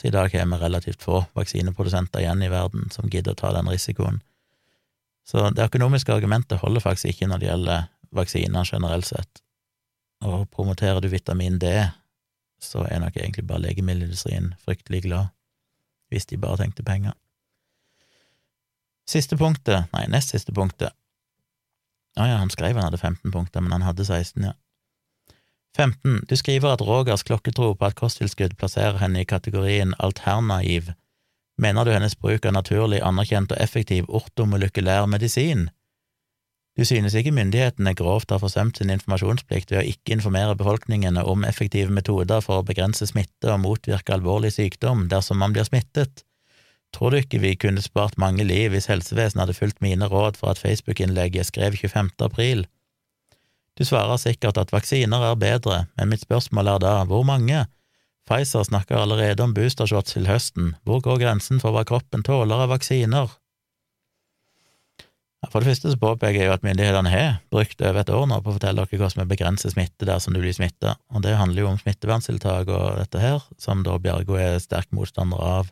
Speaker 1: Så i dag har vi relativt få vaksineprodusenter igjen i verden som gidder å ta den risikoen. Så det økonomiske argumentet holder faktisk ikke når det gjelder vaksiner generelt sett. Og promoterer du vitamin D, så er nok egentlig bare legemiddelindustrien fryktelig glad, hvis de bare tenkte penger. Siste punktet, nei, nest siste punktet. Å ja, han skrev han hadde 15 punkter, men han hadde 16, ja. 15. Du skriver at Rogers klokketro på at kosttilskudd plasserer henne i kategorien alternaiv. Mener du hennes bruk av naturlig, anerkjent og effektiv ortomolekylær medisin? Du synes ikke myndighetene grovt har forsømt sin informasjonsplikt ved å ikke informere befolkningene om effektive metoder for å begrense smitte og motvirke alvorlig sykdom dersom man blir smittet. Tror du ikke vi kunne spart mange liv hvis helsevesenet hadde fulgt mine råd for at Facebook-innlegget skrev 25. april? Du svarer sikkert at vaksiner er bedre, men mitt spørsmål er da hvor mange? Pfizer snakker allerede om boostershots til høsten, hvor går grensen for hva kroppen tåler av vaksiner? For det første så påpeker jeg jo at myndighetene har brukt over et år nå på å fortelle dere hvordan vi begrenser smitte dersom du blir smitta, og det handler jo om smitteverntiltak og dette her, som da Bjergo er sterk motstander av.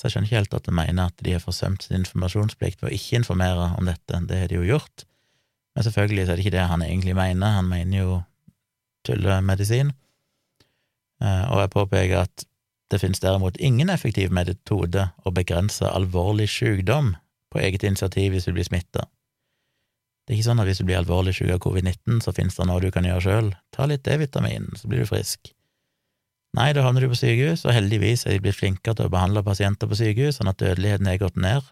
Speaker 1: Så jeg skjønner ikke helt at de mener at de har forsømt sin informasjonsplikt ved å ikke informere om dette, det har de jo gjort. Men selvfølgelig så er det ikke det han egentlig mener, han mener jo tullemedisin. Eh, og jeg påpeker at det finnes derimot ingen effektiv metode å begrense alvorlig sykdom på eget initiativ hvis du blir smitta. Det er ikke sånn at hvis du blir alvorlig syk av covid-19, så finnes det noe du kan gjøre sjøl. Ta litt D-vitamin, så blir du frisk. Nei, da havner du på sykehus, og heldigvis er de blitt flinkere til å behandle pasienter på sykehus, sånn at dødeligheten er gått ned.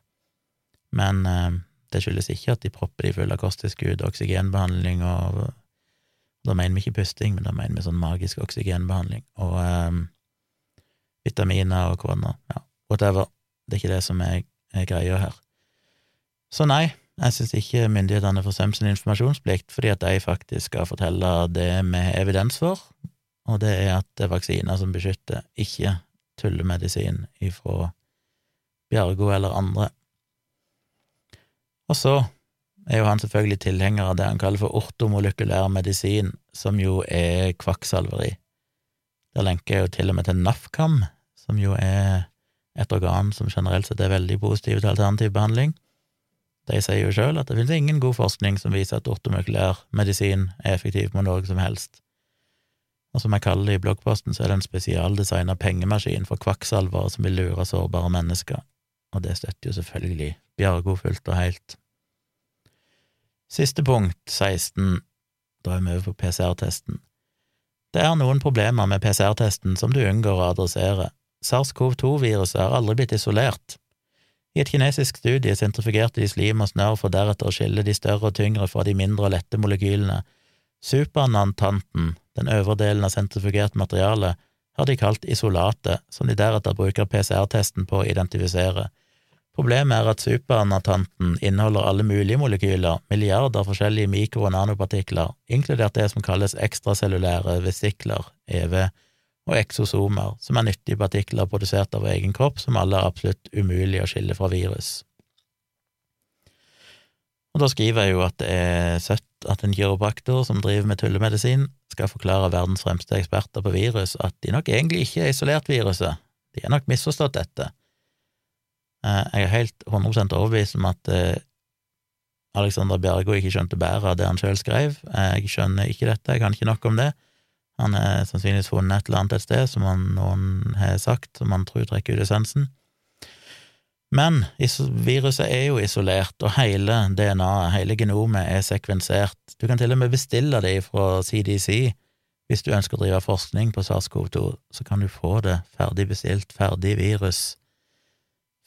Speaker 1: Men eh, det skyldes ikke at de propper de fulle av kosttilskudd, oksygenbehandling og Da mener vi ikke pusting, men da mener vi sånn magisk oksygenbehandling og um, vitaminer og korona. Ja, whatever. Det er ikke det som er, er greia her. Så nei, jeg syns ikke myndighetene får sømt sin informasjonsplikt, fordi at de faktisk skal fortelle det har evidens for, og det er at det er vaksiner som beskytter, ikke tullemedisin ifra Bjargo eller andre. Og så er jo han selvfølgelig tilhenger av det han kaller for ortomolekylær medisin, som jo er kvakksalveri. Der lenker jeg jo til og med til NAFKAM, som jo er et organ som generelt sett er veldig positiv til alternativ behandling. De sier jo sjøl at det finnes ingen god forskning som viser at ortomolekylær medisin er effektiv på noe som helst og som jeg kaller det i bloggposten, så er det en spesialdesigna pengemaskin for kvakksalvere som vil lure sårbare mennesker, og det støtter jo selvfølgelig Bjargo fullt og helt. Siste punkt, 16, da er vi over på PCR-testen. Det er noen problemer med PCR-testen som du unngår å adressere. SARS-CoV-2-viruset har aldri blitt isolert. I et kinesisk studie sentrifugerte de slim og snørr for deretter å skille de større og tyngre fra de mindre og lette molekylene. Supernantanten den øvre delen av sentrifugert materiale, har de kalt isolatet, som de deretter bruker PCR-testen på å identifisere. Problemet er at supernatanten inneholder alle mulige molekyler, milliarder forskjellige mikro- og nanopartikler, inkludert det som kalles ekstracellulære vesikler, EV, og eksosomer, som er nyttige partikler produsert av egen kropp, som alle er absolutt umulig å skille fra virus. Og da skriver jeg jo at det er søtt at en kiropraktor som driver med tullemedisin, skal forklare verdens fremste eksperter på virus at de nok egentlig ikke er isolert viruset, de har nok misforstått dette. Eh, jeg er helt 100 overbevist om at eh, Alexander Bjergo ikke skjønte bæret av det han sjøl skrev. Jeg skjønner ikke dette, jeg kan ikke nok om det. Han har sannsynligvis funnet et eller annet et sted som han, noen har sagt, som han tror trekker ut essensen. Men viruset er jo isolert, og hele DNA-et, hele genomet, er sekvensert. Du kan til og med bestille det fra CDC. Hvis du ønsker å drive forskning på SARS-CoV-2, så kan du få det ferdig bestilt, ferdig virus,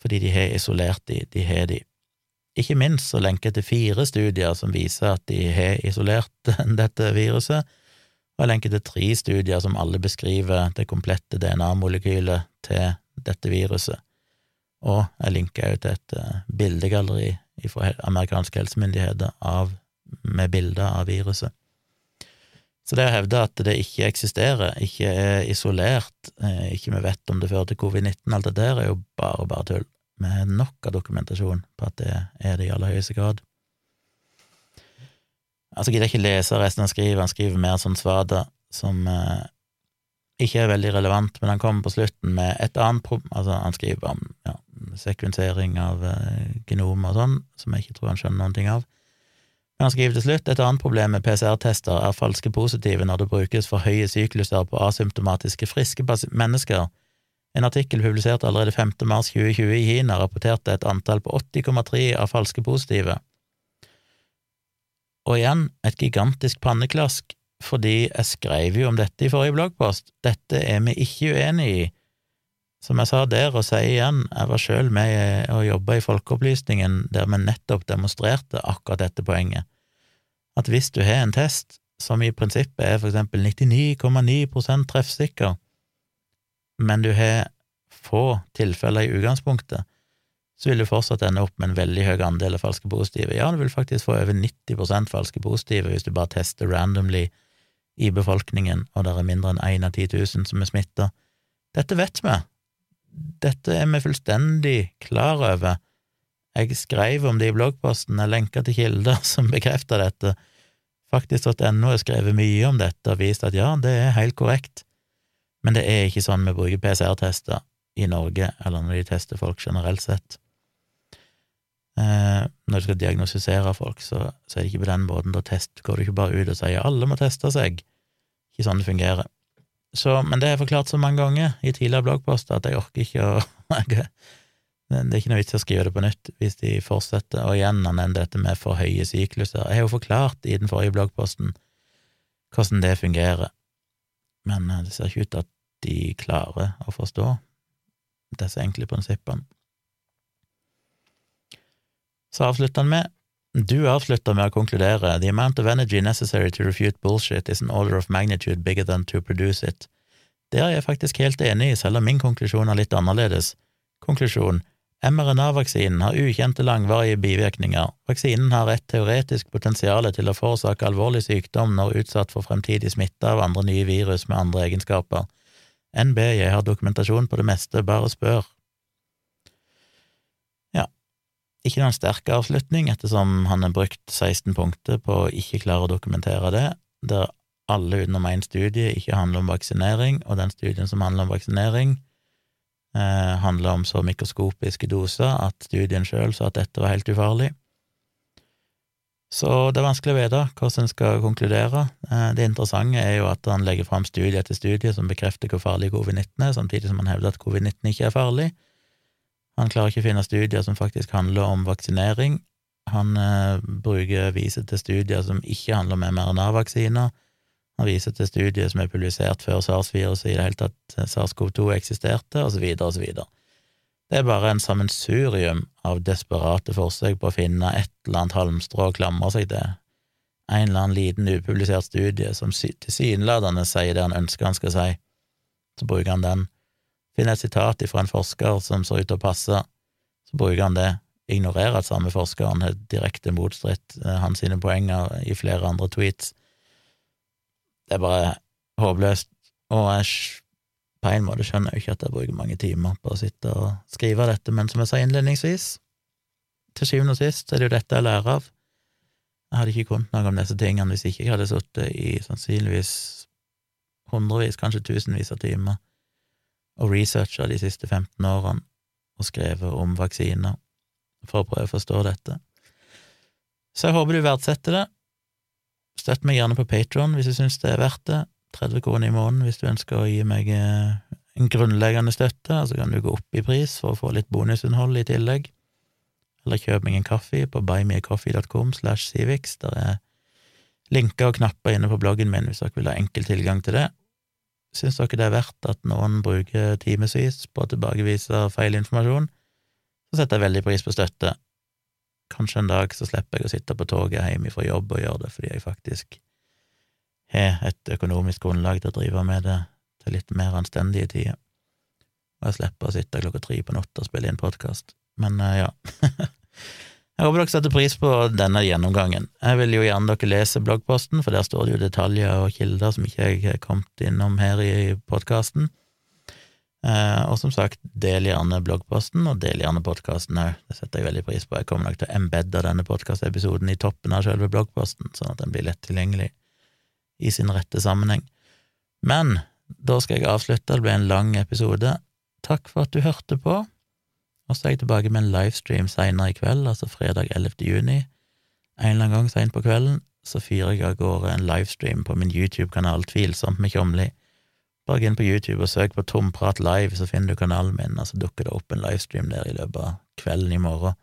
Speaker 1: fordi de har isolert de, de har de. Ikke minst så lenker jeg til fire studier som viser at de har isolert dette viruset, Og jeg lenker til tre studier som alle beskriver det komplette DNA-molekylet til dette viruset. Og jeg linker også til et uh, bildegalleri fra amerikanske helsemyndigheter av, med bilder av viruset. Så det å hevde at det ikke eksisterer, ikke er isolert, eh, ikke vi vet om det fører til covid-19, alt det der er jo bare bare tull. Har nok av dokumentasjon på at det er det i aller høyeste grad. Altså gidder jeg ikke lese resten han skriver, han skriver mer sånn svada som eh, ikke er veldig relevant, men han kommer på slutten med et annet problem Altså, han skriver om ja, sekvensering av eh, genom og sånn, som jeg ikke tror han skjønner noen ting av. Men han skriver til slutt et annet problem med PCR-tester er falske positive når det brukes for høye sykluser på asymptomatiske friske mennesker. En artikkel publisert allerede 5. mars 2020 i Kina rapporterte et antall på 80,3 av falske positive. Og igjen, et gigantisk panneklask, fordi jeg skrev jo om dette i forrige bloggpost. Dette er vi ikke uenig i. Som jeg sa der, og sier igjen, jeg var sjøl med og jobba i Folkeopplysningen der vi nettopp demonstrerte akkurat dette poenget, at hvis du har en test som i prinsippet er for eksempel 99,9% treffsikker, men du har få tilfeller i utgangspunktet, så vil du fortsatt ende opp med en veldig høy andel av falske positive. Ja, du vil faktisk få over 90% falske positive hvis du bare tester randomly i befolkningen, og det er mindre enn én av 10 000 som er smitta. Dette vet vi, dette er vi fullstendig klar over. Jeg skrev om det i bloggposten, jeg lenka til kilder som bekrefter dette. Faktisk.no har skrevet mye om dette og vist at ja, det er helt korrekt, men det er ikke sånn vi bruker PCR-tester i Norge, eller når de tester folk generelt sett. Eh, når du skal diagnostisere folk, så, så, er det ikke på den måten. Da test, går du ikke bare ut og sier alle må teste seg. Ikke sånn det fungerer. Så, men det har jeg forklart så mange ganger i tidligere bloggposter at jeg orker ikke å Det er ikke noe vits i å skrive det på nytt hvis de fortsetter. Og igjen, han nevner dette med for høye sykluser. Jeg har jo forklart i den forrige bloggposten hvordan det fungerer, men eh, det ser ikke ut til at de klarer å forstå disse enkle prinsippene. Så avslutter han med du avslutter med å konkludere The amount of energy necessary to refute bullshit is an order of magnitude bigger than to produce it. Det er jeg faktisk helt enig i, selv om min konklusjon er litt annerledes. Konklusjon mRNA-vaksinen har ukjente langvarige bivirkninger. Vaksinen har et teoretisk potensial til å forårsake alvorlig sykdom når utsatt for fremtidig smitte av andre nye virus med andre egenskaper. NB, jeg har dokumentasjon på det meste, bare spør. Ja, Ikke noen sterk avslutning, ettersom han har brukt 16 punkter på å ikke klare å dokumentere det, der alle utenom én studie ikke handler om vaksinering, og den studien som handler om vaksinering, eh, handler om så mikroskopiske doser at studien sjøl sa at dette var helt ufarlig. Så det er vanskelig å vite hvordan en skal konkludere. Eh, det interessante er jo at han legger fram studie etter studie som bekrefter hvor farlig covid-19 er, samtidig som han hevder at covid-19 ikke er farlig. Han klarer ikke å finne studier som faktisk handler om vaksinering. Han eh, bruker viser til studier som ikke handler om mRNA-vaksiner. Han viser til studier som er publisert før SARS-viruset i det hele tatt eh, SARS-CoV-2 eksisterte, og så videre og så. Det er bare en sammensurium av desperate forsøk på å finne et eller annet halmstrå å klamre seg til. En eller annen liten upublisert studie som tilsynelatende sier det han ønsker han skal si. Så bruker han den finner et sitat ifra en forsker som ser ut til å passe, så bruker han det, ignorerer at samme forskeren har direkte motstridt eh, hans sine poenger i flere andre tweets. Det er bare håpløst, og jeg på en måte skjønner jeg jo ikke at jeg bruker mange timer på å sitte og skrive dette, men som jeg sa innledningsvis, til syvende og sist er det jo dette jeg lærer av. Jeg hadde ikke kunnet noe om disse tingene hvis ikke jeg hadde sittet i sannsynligvis hundrevis, kanskje tusenvis av timer og researcha de siste 15 årene og skrevet om vaksiner for å prøve å forstå dette. Så jeg håper du verdsetter det. Støtt meg gjerne på Patron hvis du syns det er verdt det. 30 kroner i måneden hvis du ønsker å gi meg eh, en grunnleggende støtte, så kan du gå opp i pris for å få litt bonusinnhold i tillegg. Eller kjøp meg en kaffe på buymeacoffee.com slash civics. Der er linker og knapper inne på bloggen min hvis dere vil ha enkel tilgang til det. Syns dere det er verdt at noen bruker timevis på å tilbakevise feil informasjon, så setter jeg veldig pris på støtte. Kanskje en dag så slipper jeg å sitte på toget hjemme fra jobb og gjøre det fordi jeg faktisk har et økonomisk grunnlag til å drive med det til litt mer anstendige tider. Og jeg slipper å sitte klokka tre på natta og spille inn podkast. Men uh, ja. jeg håper dere setter pris på denne gjennomgangen. Jeg vil jo gjerne dere lese bloggposten, for der står det jo detaljer og kilder som ikke jeg har kommet innom her i podkasten. Uh, og som sagt, del gjerne bloggposten, og del gjerne podkasten òg. Det setter jeg veldig pris på. Jeg kommer nok til å embedde denne podkastepisoden i toppen av selve bloggposten, sånn at den blir lett tilgjengelig i sin rette sammenheng. Men da skal jeg avslutte, det ble en lang episode. Takk for at du hørte på, og så er jeg tilbake med en livestream seinere i kveld, altså fredag 11. juni. En eller annen gang seint på kvelden så fyrer jeg av gårde en livestream på min YouTube-kanal Tvilsomt med Tjomli. Bare gå inn på YouTube og søk på Tomprat live, så finner du kanalen min, og så dukker det opp en livestream der i løpet av kvelden i morgen,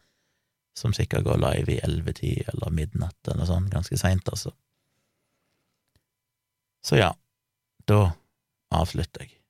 Speaker 1: som sikkert går live i ellevetid eller midnatt eller noe sånt, ganske seint, altså. Så ja, da avslutter jeg.